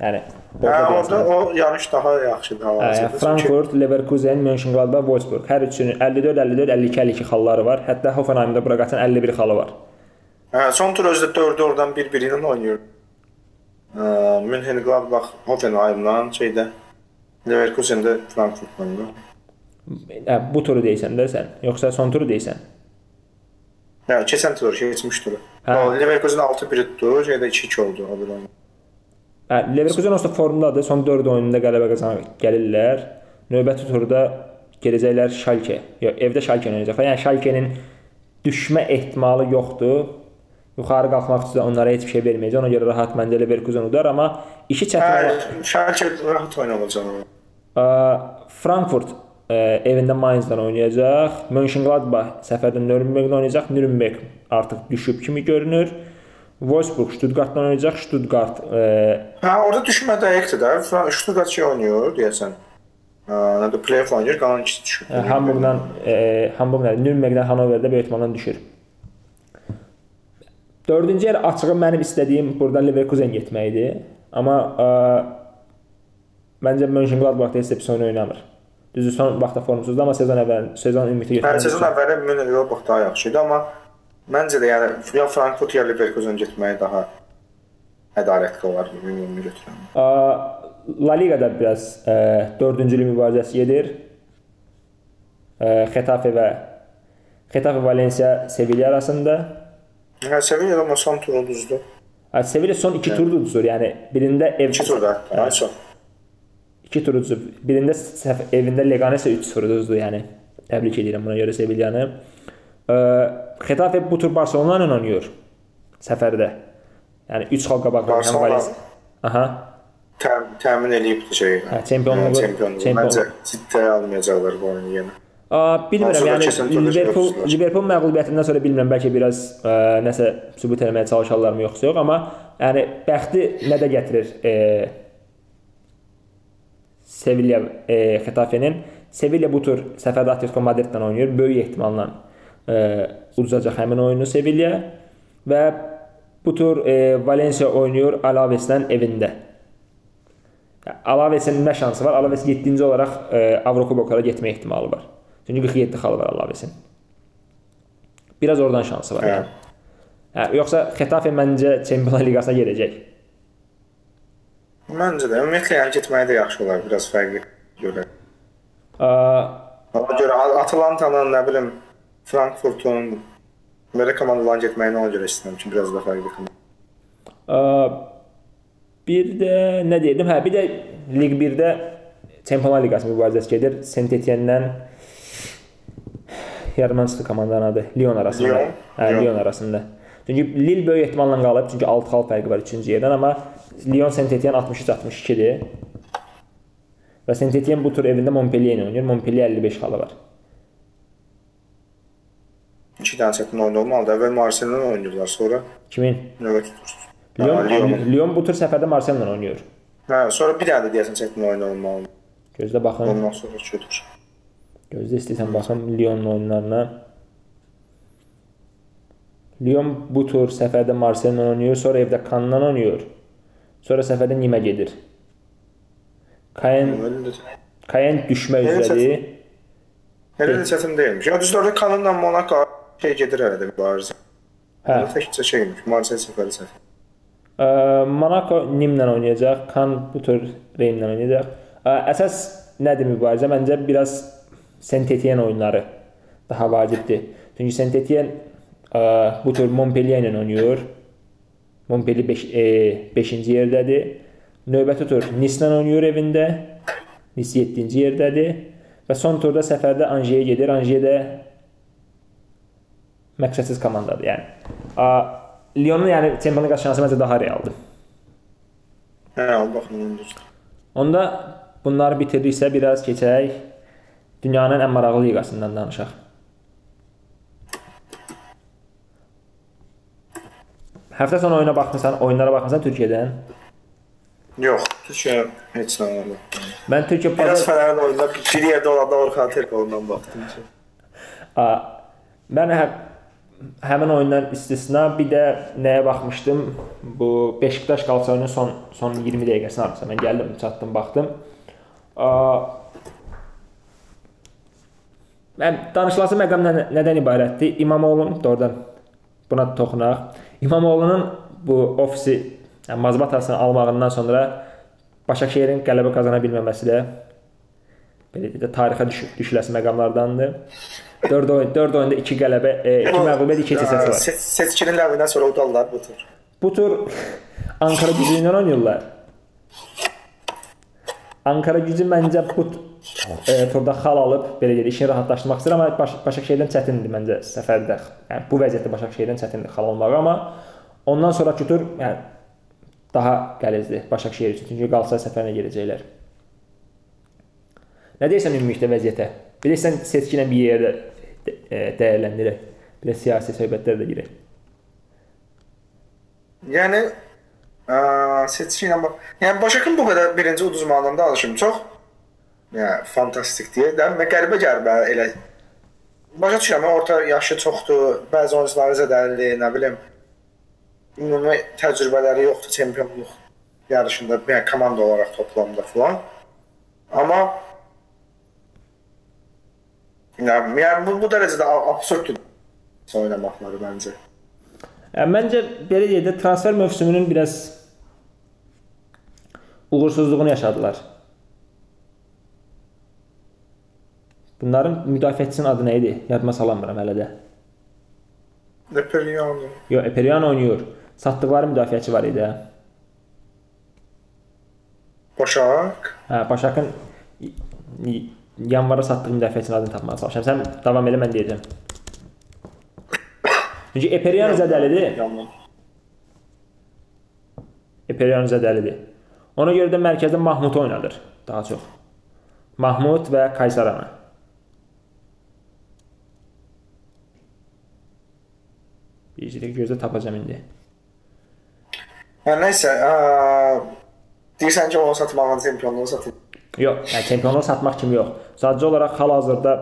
A: Yəni
B: Hə,
A: orada
B: o yarış daha yaxşıdır
A: Hə,
B: hal-hazırda.
A: Frankfurt, Leverkusen, Mönchengladbach, Wolfsburg hər üçünün 54, 54, 52, 52 xalları var. Hətta Hoffenheimdə bura qaçan 51 xalı var.
B: Hə, son tur özdə 4-ü oradan bir-biri ilə oynayır. Mönchengladbach Hoffenheimla şeydə Leverkusen-də Frankfurtla.
A: Hə, bu turu deyirsən də sən, yoxsa son turu deyirsən?
B: Hə, keçən tur keçmiş turu.
A: Hə.
B: Leverkusen 6-1 tutdu, şeydə 2-2 oldu o bir oyun.
A: Hə, Leverkusen onsuz da formdadır. Son 4 oyununda qələbə qazanıb gəlirlər. Növbəti turda gedəcəklər Schalke. Yox, evdə Schalke oynayacaqlar. Yəni Schalke-nin düşmə ehtimalı yoxdur. Yuxarı qalxmaq üçün onlara heç bir şey verməyəcək. Ona görə rahat məncə Leverkusen udar, amma işi çətin
B: Hə,
A: olan
B: Schalke rahat oynayacaq.
A: Ə, Frankfurt ə, evində Mainz-dan oynayacaq. Mönchengladbach səfərdə Nürnberg-də oynayacaq. Nürnberg artıq düşüb kimi görünür. Wolfsburg Stuttgart-dan oynayacaq. Stuttgart ə,
B: Hə, orada düşmə dəqiqdir də. Stuttgart şey oynuyor deyəsən. Hə, nədir? Play-off oynayır, qalan ikisi düşür.
A: Hamburqdan ə, Hamburq nədir? Nürnbergdən Hanoverdə böyük ehtimalla düşür. 4-cü yer açığı mənim istədiyim burada Leverkusen getməkdir. Amma ə, məncə Mönchengladbach da heç pis oyun oynamır. Düzdür, son vaxtda formsuzdur, amma sezon əvvəl sezon ümidi
B: Hə,
A: götürmək.
B: sezon əvvəli München daha yaxşı idi, amma məncə də yəni ya Frankfurt ya Leverkusen getməyi daha ədalətli olar ümumi götürəndə.
A: Aa, La Ligada biraz e, dördüncülük mübarizəsi gedir. E, Xetafe və Xetafe Valencia Sevilla arasında.
B: Hə, Sevilla amma son tur uduzdu.
A: Ha, Sevilla son iki turda uduzur. Yəni birində ev
B: 2 turda. Hə, son.
A: iki tur uduzur. Birində səf- evində Leganese 3 tur uduzdu. Yəni təbrik edirəm buna görə Sevillanı. E, Xetafe bu tur Barcelona ilə oynayır səfərdə. Yəni 3 xal qabaq oynayan
B: Barcelona-
A: Valencia. Aha.
B: Təm, təmin eləyibdi şey.
A: Hə, çempionluğu-
B: çempionluğu.
A: çempion-
B: Məncə ciddiyə almayacaqlar bu oyunu yenə.
A: Bilmirəm, yəni Liverpool Liverpool məğlubiyyətindən sonra bilmirəm, bəlkə biraz ə, nəsə sübut etməyə çalışarlarmı yoxsa yox, amma yəni bəxti nə də gətirir e, Sevilla e, Xetafenin Sevilla bu tur səfərdə Atletico Madrid-dən oynayır. Böyük ehtimalla e, uduzacaq həmin oyunu Sevilla və bu tur e, Valencia oynayır Alaves-dən evində. Alavesin nə şansı var? Alaves 7-ci olaraq e, Avrokuboklara getmə ehtimalı var. Çünki 47 xalı var Alavesin. Biraz oradan şansı var.
B: Hə.
A: Hə, yoxsa Xetafe məncə Çempionlar Liqasına gedəcək.
B: Məncə də ümumiyyətlə yəni getməyi də yaxşı olar, biraz fərqli görə. Ona görə Atalantanın, nə bilim, Frankfurtun belə komandaların getməyini ona görə istəyirəm ki, biraz da fərqli komanda.
A: bir də nə deyirdim? Hə, bir də Liq 1-də Çempionlar Liqası mübarizəsi gedir. Saint-Etienne-dən yarımdan çıxdı komandanın adı. Lyon arasında.
B: Lyon?
A: Hə,
B: Lyon.
A: Lyon arasında. Çünki Lille böyük ehtimalla qalıb, çünki 6 xal fərqi var 3-cü yerdən, amma Lyon Saint-Etienne 63-62-dir. Və Saint-Etienne bu tur evində Montpellier ilə oynayır. Montpellier 55 xalı var.
B: 2 dənə çətin oyun olmalıdır. Əvvəl Marseille-lə oynayırlar, sonra
A: Kimin?
B: növbə tutur.
A: Lyon,
B: Lyon.
A: Lyon bu tur səfərdə Marseille ilə oynayır.
B: Hə, sonra bir dənə də deyəsən çətin oyun olmalıdır.
A: Gözlə baxın.
B: Ondan sonra çötür.
A: Gözlə istəyirsən baxım Lyonun oyunlarına. Lyon bu tur səfərdə Marseille ilə oynayır, sonra evdə Cannes-la oynayır. Sonra səfərdə Nimə gedir. Caen
B: Elə də
A: Caen düşmə
B: Elə
A: üzrədir.
B: elə də çətin deyilmiş. Ya düzdür, orada Kanunla Monaco şey gedir hələ də mübarizə.
A: Hə.
B: Təkcə şeymiş, Marseille səfəri çətin.
A: Ə, Monaco Nimlə oynayacaq, Cannes bu tur Reims-lə oynayacaq. Ə, Əsas nədir mübarizə? Məncə biraz Saint-Etienne oyunları daha vacibdir. Çünki Saint-Etienne ə, bu tur Montpellier ilə oynayır. Montpellier 5 e, 5-ci yerdədir. Növbəti tur Nice-lə oynayır evində. Nice 7-ci yerdədir. Və son turda səfərdə Angers gedir. Angers də məqsədsiz komandadır. Yəni Lyonun yəni çempionluq şansı məncə daha realdır.
B: Hə, baxın.
A: Onda bunları bitirdiksə biraz keçək dünyanın ən maraqlı liqasından danışaq. Həftə sonu oyuna baxmısan, oyunlara baxmısan Türkiyədən?
B: Yox, Türkiyə heç nə olmadı.
A: Mən Türkiyə
B: Biraz
A: bazar
B: Fənərin oyunda bir yerdə olanda Orxan Terkovundan baxdım.
A: A, mən hə, həmin oyundan istisna bir də nəyə baxmışdım? Bu Beşiktaş Qalatasaray oyunun son son 20 dəqiqəsini arası. Mən gəldim, çatdım, baxdım. A, danışılası məqam nə, nədən ibarətdir? İmamoğlu'nun doğrudan buna toxunaq. İmamoğlu'nun bu ofisi yəni mazbatasını almağından sonra Başakşehirin qələbə qazana bilməməsi də belə də tarixə düş düşüləsi məqamlardandır. 4 oyun 4 oyunda 2 qələbə, 2 məğlubiyyət, 2 keçəsi var.
B: Se seçkinin ləvindən sonra udallar bu tur.
A: Bu tur Ankara gücü ilə oynayırlar. Ankara gücü məncə bu e, turda xal alıb, belə deyək, işini rahatlaşdırmaq istəyir, amma Baş Başakşehirdən çətindir məncə səfərdə. Yəni bu vəziyyətdə Başakşehirdən çətindir xal almağı, amma ondan sonrakı tur yəni daha qəlizdir Başakşehir üçün. Çünki Qalatasaray səfərinə gedəcəklər. Nə deyirsən ümumilikdə vəziyyətə? Bilirsən seçki ilə bir yerdə e, dəyərləndirək. Bir də siyasi söhbətlərə də girək.
B: Yəni ə, seçki ilə. Yəni Başakın bu qədər birinci uduzmağından danışım çox. Yəni fantastik deyə də və qəribə qəribə elə Başa düşürəm, orta yaşı çoxdur, bəzi oyunçuları zədəlidir, nə bilim. Ümumi təcrübələri yoxdur çempionluq yarışında, yəni komanda olaraq toplamda falan. Amma yəni, yəni bu, bu dərəcədə absurddur oynamaqları məncə.
A: Yəni məncə belə deyək də transfer mövsümünün biraz uğursuzluğunu yaşadılar. Bunların müdafiəçisinin adı nə idi? Yadıma salamıram hələ də.
B: Eperiano.
A: Yox, Eperian oynayır. Satdıqları müdafiəçi var idi. hə.
B: Başak.
A: Hə, Başakın yanvara satdığı müdafiəçinin adını tapmağa çalışıram. Sən davam elə mən deyəcəm. Çünki Eperian zədəlidir. Eperian zədəlidir. Ona görə də mərkəzdə Mahmud oynadır daha çox. Mahmud və Kaysaranı. Bircə gözdə tapacam indi.
B: Yəni nəysə, ə, deyirsən ki, onu satmağın çempionluğu satın.
A: Yox, yəni çempionluq satmaq kimi yox. Sadəcə olaraq hal-hazırda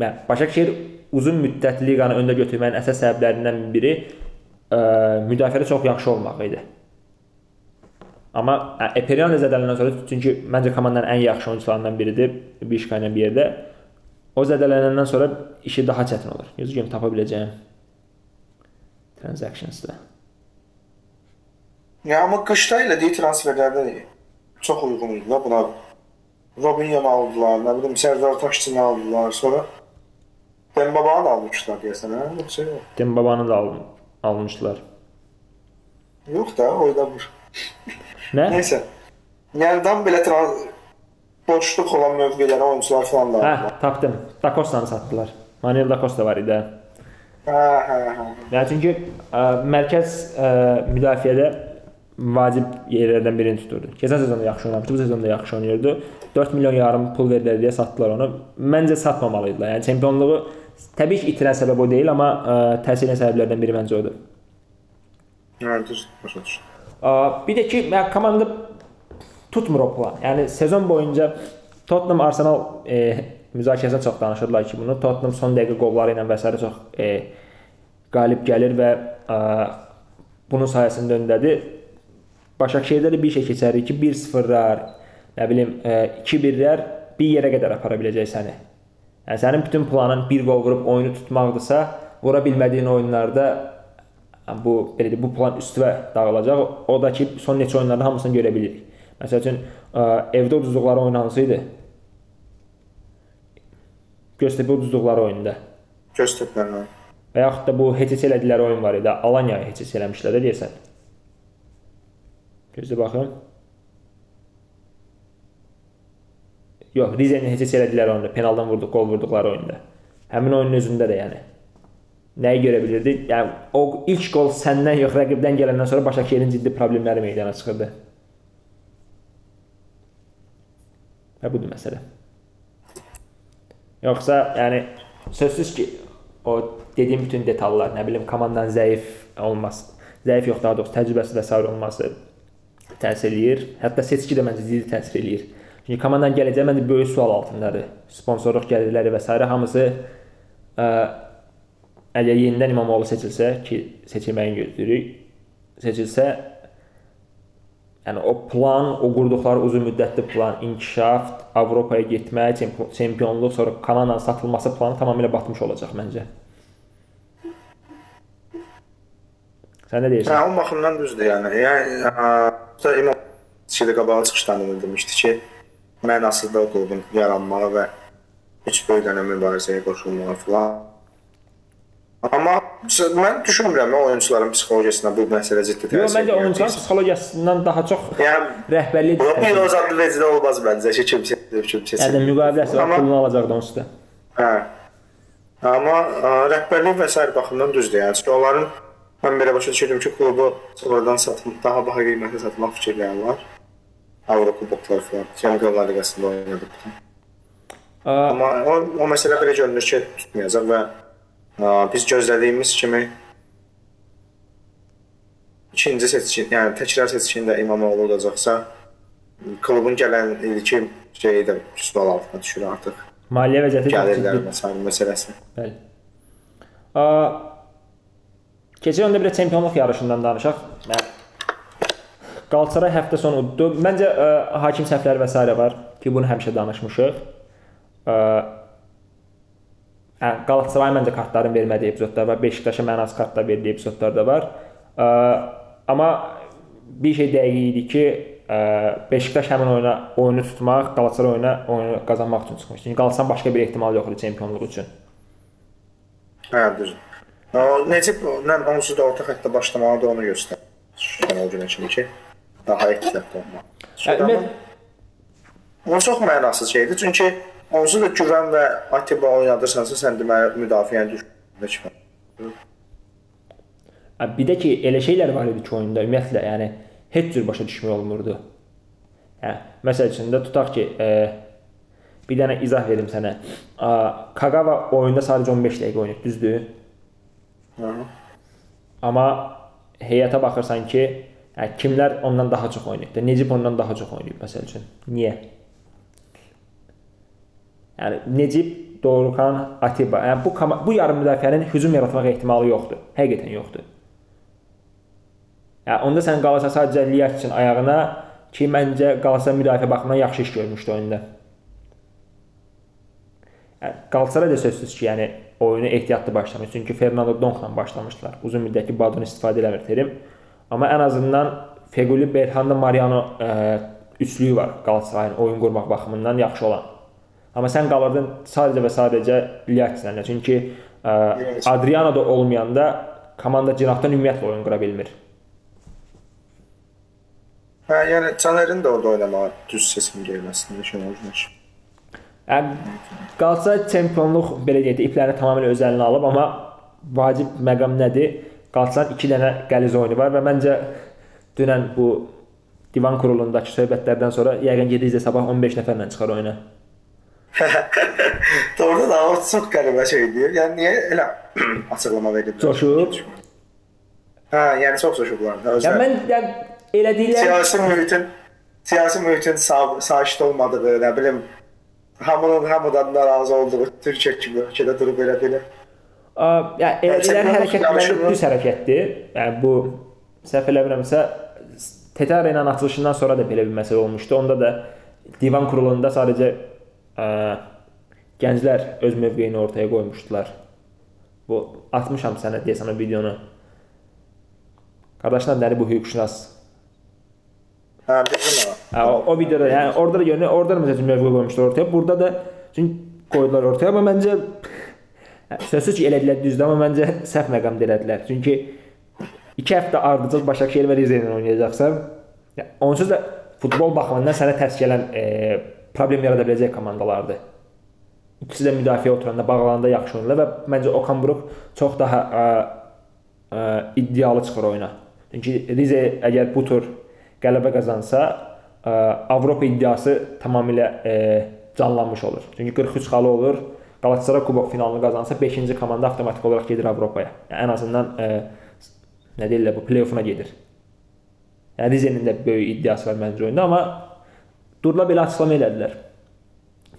A: yəni Başakşehir uzun müddət liqanı öndə götürməyin əsas səbəblərindən biri ə, müdafiədə çox yaxşı olmağı idi. Amma Eperian zədələndən sonra çünki məncə komandanın ən yaxşı oyunçularından biridir Bişka ilə bir yerdə. O zədələnəndən sonra işi daha çətin olur. Gözü görüm tapa biləcəyim transactionsda.
B: Ya amma qışda elədiyi transferlərdə çox uyğun idi buna. Robinho aldılar, nə bilim Serdar Taşçını aldılar, sonra Dembabanı da almışlar deyəsən, hə? Yoxsa yox?
A: Dembabanı da alın, almışdılar.
B: Yox da, oynamır.
A: Nə?
B: Nəysə. Yəni tam belə boşluq olan mövqelərə oyunçular falan da
A: Hə, tapdım. Da Costa'nı satdılar. Manuel da Costa var idi.
B: Hə, hə, hə.
A: Yəni çünki ə, mərkəz ə, müdafiədə vacib yerlərdən birini tuturdu. Keçən sezonda yaxşı oynamışdı, bu sezonda yaxşı oynayırdı. 4 milyon yarım pul verdilər deyə satdılar onu. Məncə satmamalıdılar. Yəni çempionluğu təbii ki, itirən səbəb o deyil, amma ə, təsir edən səbəblərdən biri məncə odur.
B: Hə, düz, başa düşdüm.
A: Bir də ki, komanda tutmur o plan. Yəni sezon boyunca Tottenham Arsenal e, müzakirəsində çox danışırlar ki, bunu Tottenham son dəqiqə qolları ilə və s. çox e, qalib gəlir və ə, bunun sayəsində öndədir. Başakşehirdə də bir şey keçərik ki, 1-0-lar, nə bilim, e, 2-1-lər bir yerə qədər apara biləcək səni. Yəni sənin bütün planın bir qol vurub oyunu tutmaqdırsa, vura bilmədiyin oyunlarda bu belə deyək, bu plan üstüvə dağılacaq. O da ki, son neçə oyunlarda hamısını görə bilirik. Məsəl üçün ə, evdə uduzduqları oyun hansı idi? Göztepe uduzduqları oyunda.
B: Göztəklərlə.
A: Və yaxud da bu heç elədikləri oyun var idi. Alanyaya heç eləmişlər deyəsən. Gözlə baxım. Yox, Rizenin heç elədikləri oyunda, penaldan vurduq, qol vurduqları oyunda. Həmin oyunun özündə də yəni. nəyi görə bilirdi? Yəni o ilk qol səndən yox, rəqibdən gələndən sonra Başakşehirin ciddi problemləri meydana çıxırdı. Və budur məsələ. Yoxsa yəni sözsüz ki, o dediyim bütün detallar, nə bilim, komandanın zəif olması, zəif yox, daha doğrusu təcrübəsi və sair olması təsir eləyir. Hətta seçki də məncə ciddi təsir eləyir. Çünki komandanın gələcəyi məncə böyük sual altındadır. Sponsorluq gəlirləri və s. hamısı ə, əgər yenidən İmamoğlu seçilsə ki, seçilməyi gözləyirik, seçilsə yəni o plan, o qurduqları uzun müddətli plan, inkişaf, Avropaya getmək, çempionluq, sonra komandanın satılması planı tamamilə batmış olacaq məncə. Sən nə deyirsən?
B: Hə, o baxımdan düzdür yəni. Yəni İmam Çidə qabağa çıxışdan demişdi ki, mənasızda o klubun yaranmağı və üç böyüklərlə mübarizəyə qoşulmağı filan. Amma mən düşünmürəm oyunçuların psixologiyasına bu məsələ ciddi təsir.
A: Yox, məncə oyunçuların psixologiyasından daha çox yəni rəhbərlik
B: o zaman vecdə olmaz məncə ki, kimsə kimsə.
A: Yəni müqaviləsi var, pulunu alacaqdı onsuz da.
B: Hə. Amma ə, rəhbərlik və sair baxımından düzdür. Yəni çünki onların mən belə başa düşürəm ki, klubu sonradan satmaq, daha baha qiymətə satmaq fikirləri var. Avropa kubokları falan. Çempionlar Liqasında oynadı. Amma o, o məsələ belə görünür ki, tutmayacaq və biz gözlədiyimiz kimi ikinci seçkin, yəni təkrar seçkində İmamoğlu olacaqsa, klubun gələn ilki şeyi də sual altına düşür artıq.
A: Maliyyə vəziyyəti
B: gəlirlər məsələn məsələsi.
A: Bəli. A Keçən öndə bir çempionluq yarışından danışaq. Mən Qalatasaray həftə sonu uddu. Məncə ə, hakim səhvləri və s. var ki, bunu həmişə danışmışıq. Ə, Qalatasaray məncə kartların vermədiyi epizodlar var. Beşiktaşa mənasız kartlar verdiyi epizodlar da var. Ə, amma bir şey dəqiq idi ki, ə, Beşiktaş həmin oyuna oyunu tutmaq, Qalatasaray oyuna oyunu qazanmaq üçün çıxmışdı. Yəni Qalatasarayın başqa bir ehtimal yox idi çempionluq üçün.
B: Düzdür. Necib nə onsuz da orta xəttdə başlamağı da onu göstərir. Şənol Günəşin ki, daha ehtiyatlı olmaq.
A: Ümumiyyətlə
B: o çox mənasız şeydir. Çünki onsuz da Güvən və Atiba oynadırsansa, sən deməli müdafiəni düşürmə.
A: Bir də ki, elə şeylər var idi ki, oyunda ümumiyyətlə, yəni heç cür başa düşmək olmurdu. Hə, məsəl üçün də tutaq ki, e, bir dənə izah verim sənə. Kagawa oyunda sadəcə 15 dəqiqə oynayıb, düzdür? Hı. Amma heyətə baxırsan ki, hə, kimlər ondan daha çox oynayıb. Necib ondan daha çox oynayıb məsəl üçün. Niyə? Yəni Necib, Dorxan, Atiba. Yəni bu bu yarım müdafiənin hücum yaratmaq ehtimalı yoxdur. Həqiqətən yoxdur. Yəni onda sən qalasa sadəcə Liyaç üçün ayağına ki, məncə qalasa müdafiə baxımından yaxşı iş görmüşdü oyunda. Yəni Qalatasaray da sözsüz ki, yəni oyunu ehtiyatlı başlamış. Çünki Fernando Donkla başlamışdılar. Uzun müddətli Badun istifadə eləmir Terim. Amma ən azından Feguli, Berhanda, Mariano ə, e, üçlüyü var Qalatasarayın oyun qurmaq baxımından yaxşı olan. Amma sən qalırdın sadəcə və sadəcə Liaçla. Çünki ə, e, Adriano da olmayanda komanda cinahdan ümumiyyətlə oyun qura bilmir.
B: Hə, yəni Canerin də orada oynamağa düz seçim gəlməsində Şenol Güneş.
A: Yəni Qalatasaray çempionluq belə deyək də iplərini tamamilə öz əlinə alıb, amma vacib məqam nədir? Qalatasarayın 2 dənə qəliz oyunu var və məncə dünən bu divan kurulundakı söhbətlərdən sonra yəqin gedəcək sabah 15 nəfərlə çıxar oyuna.
B: Doğru da o çox qəribə şeydir. Yəni niyə elə açıqlama veriblər?
A: Coşub.
B: Hə, yəni çox coşublar da
A: özləri. Yəni mən yəni elədikləri
B: siyasi mühitin siyasi mühitin sakit olmadığı, nə bilim, hamının hamıdan narazı olduğu Türkiyə kimi ölkədə durub belə belə.
A: Yəni elədikləri hərəkət məncə düz hərəkətdir. Yəni bu səhv eləmirəmsə Tetara ilə açılışından sonra da belə bir məsələ olmuşdu. Onda da divan kurulunda sadəcə ə, gənclər öz mövqeyini ortaya qoymuşdular. Bu atmışam sənə deyəsən o videonu. Qardaşlar nədir bu hüquqşünas
B: Hə,
A: ona. Hə, o, o videoda, yəni orada da görünür, orada da məsələn mövqe qoymuşlar ortaya. Burada da çünki qoydular ortaya, amma məncə hə, sözsüz ki, elədilər düzdür, amma məncə səhv məqam elədilər. Çünki 2 həftə ardıcıl Başakşehir və Rize ilə oynayacaqsan, onsuz da futbol baxımından sənə tərs gələn e, problem yarada biləcək komandalardır. ikisi də müdafiə oturanda, bağlananda yaxşı oynayırlar və məncə Okan Buruk çox daha ə, ə, iddialı çıxır oyuna. Çünki Rize əgər bu tur qələbə qazansa, ə, Avropa iddiası tamamilə ə, canlanmış olur. Çünki 43 xalı olur. Galatasaray kubok finalını qazansa 5-ci komanda avtomatik olaraq gedir Avropaya. Yəni ən azından ə, nə deyirlər bu play-offuna gedir. Yəni Rizenin də böyük iddiası var məncə oyunda, amma durla belə açıqlama elədilər.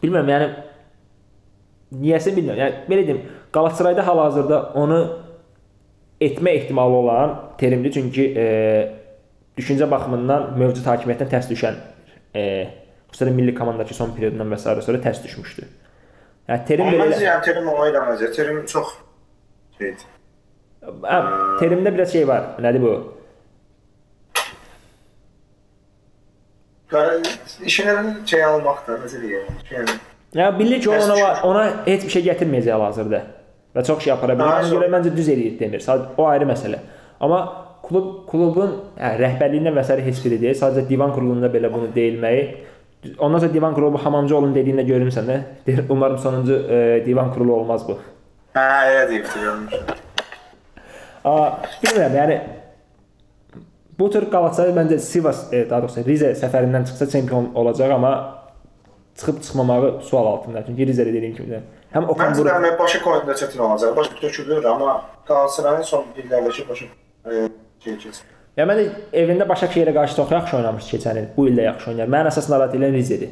A: Bilmirəm, yəni niyəsə bilmirəm. Yəni belə deyim, Qalatasarayda hal-hazırda onu etmə ehtimalı olan terimdir, çünki e, düşüncə baxımından mövcud hakimiyyətdən tərs düşən e, xüsusən milli komandadakı son periodundan və s. sonra tərs düşmüşdü.
B: Yəni terim belə Məncə yəni terim ona eləməcə. Terim çox şeydir.
A: Hə, terimdə biraz şey var. Nədir bu?
B: İşinə şey almaqdır, necə deyim? Yəni
A: Ya bilir ki, ona ona heç bir şey gətirməyəcək hal-hazırda. Və çox şey apara bilər. Ona görə məncə düz eləyir demir. Sadəcə o ayrı məsələ. Amma klub klubun hə, rəhbərliyindən s. heç biri deyil. Sadəcə divan kurulunda belə bunu deyilməyi Ondan sonra divan kurulu Hamamcıoğlu'nun dediyində görürsən də. Umarım sonuncu e, divan kurulu olmaz bu.
B: Hə, elə deyib görmüşəm.
A: Aa, bilmirəm, yəni Bu tür Qalatasaray məncə Sivas, e, daha doğrusu Rize səfərindən çıxsa çempion olacaq, amma çıxıb çıxmamağı sual altında. Çünki Rize dediyim kimi də
B: həm Okan Buruk Məncə başa oyunda çətin olacaq. Başa tökülür, amma Qalatasarayın son illərdəki başa e, şey keçir.
A: Ya mən evində Başakşehirə qarşı çox yaxşı oynamışdı keçən il. Bu il də yaxşı oynayır. Mən əsas narahat edən Rizedir.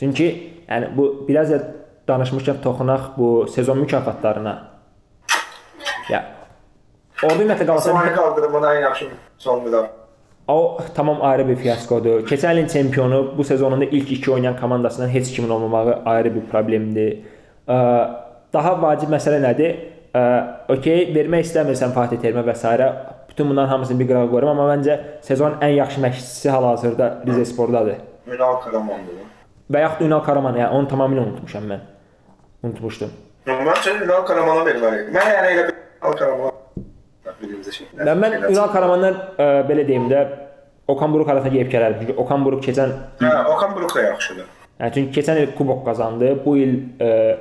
A: Çünki yəni bu biraz da danışmışkən toxunaq bu sezon mükafatlarına. Ya Orada ümumiyyətlə
B: Qalatasaray qaldırımın ən yaxşı son müdafiə
A: O tamam ayrı bir fiyaskodur. Keçən ilin çempionu bu sezonunda ilk 2 oynayan komandasından heç kimin olmamağı ayrı bir problemdir. Daha vacib məsələ nədir? Okey, vermək istəmirsən Fatih Terimə və s. Bütün bunların hamısını bir qırağa qoyuram, amma məncə sezonun ən yaxşı məşqçisi hal-hazırda Rize Spordadır.
B: Ünal Karamandır.
A: Və yaxud Ünal Karaman, yəni onu tamamilə unutmuşam mən. Unutmuşdum.
B: Məncə Ünal Karamana verməliydi. Mən yəni elə Ünal Karamana
A: birinci şey. Mən, mən Ünal Karamandan ə, e, belə deyim də Okan Buruk arasına gəlib gələrdim. Çünki Okan Buruk keçən
B: Hə, Okan Buruk da yaxşıdır.
A: Yəni çünki keçən il kubok qazandı. Bu il ə, e,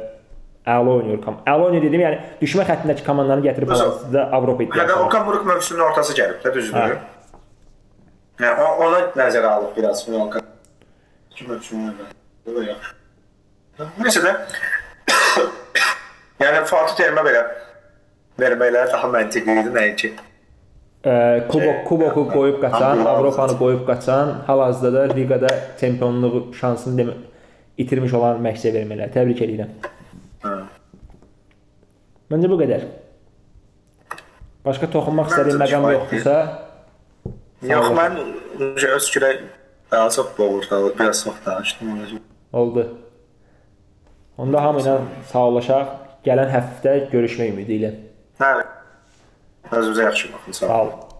A: əla oynayır. Əla oynayır dedim, yəni düşmə xəttindəki komandanı gətirib hal-hazırda Avropa
B: iddiası. Hə, Okan Buruk mövsümün ortası gəlib də, düzdür? Hə. Hə, ona nəzərə alıb biraz Ünal Karaman. İki mövsümdə. Bu da yaxşı. Nəsə də yəni Fatih Terimə belə verməkləri daha məntiqli idi nəinki.
A: Ə, kubok kuboku qoyub qaçan, Avropanı qoyub qaçan, hal-hazırda da liqada çempionluq şansını demə itirmiş olan məşqçiyə vermələri. Təbrik edirəm. Hə. Məncə bu qədər. Başqa toxunmaq istədiyim məqam yoxdursa,
B: Yox, mən öz fikrə daha çox boğurdu, biraz çox danışdım ona.
A: Oldu. Onda hamı ilə sağollaşaq. Gələn həftə görüşmək ümidi ilə.
B: Hə. Özünüzə yaxşı baxın. Sağ olun.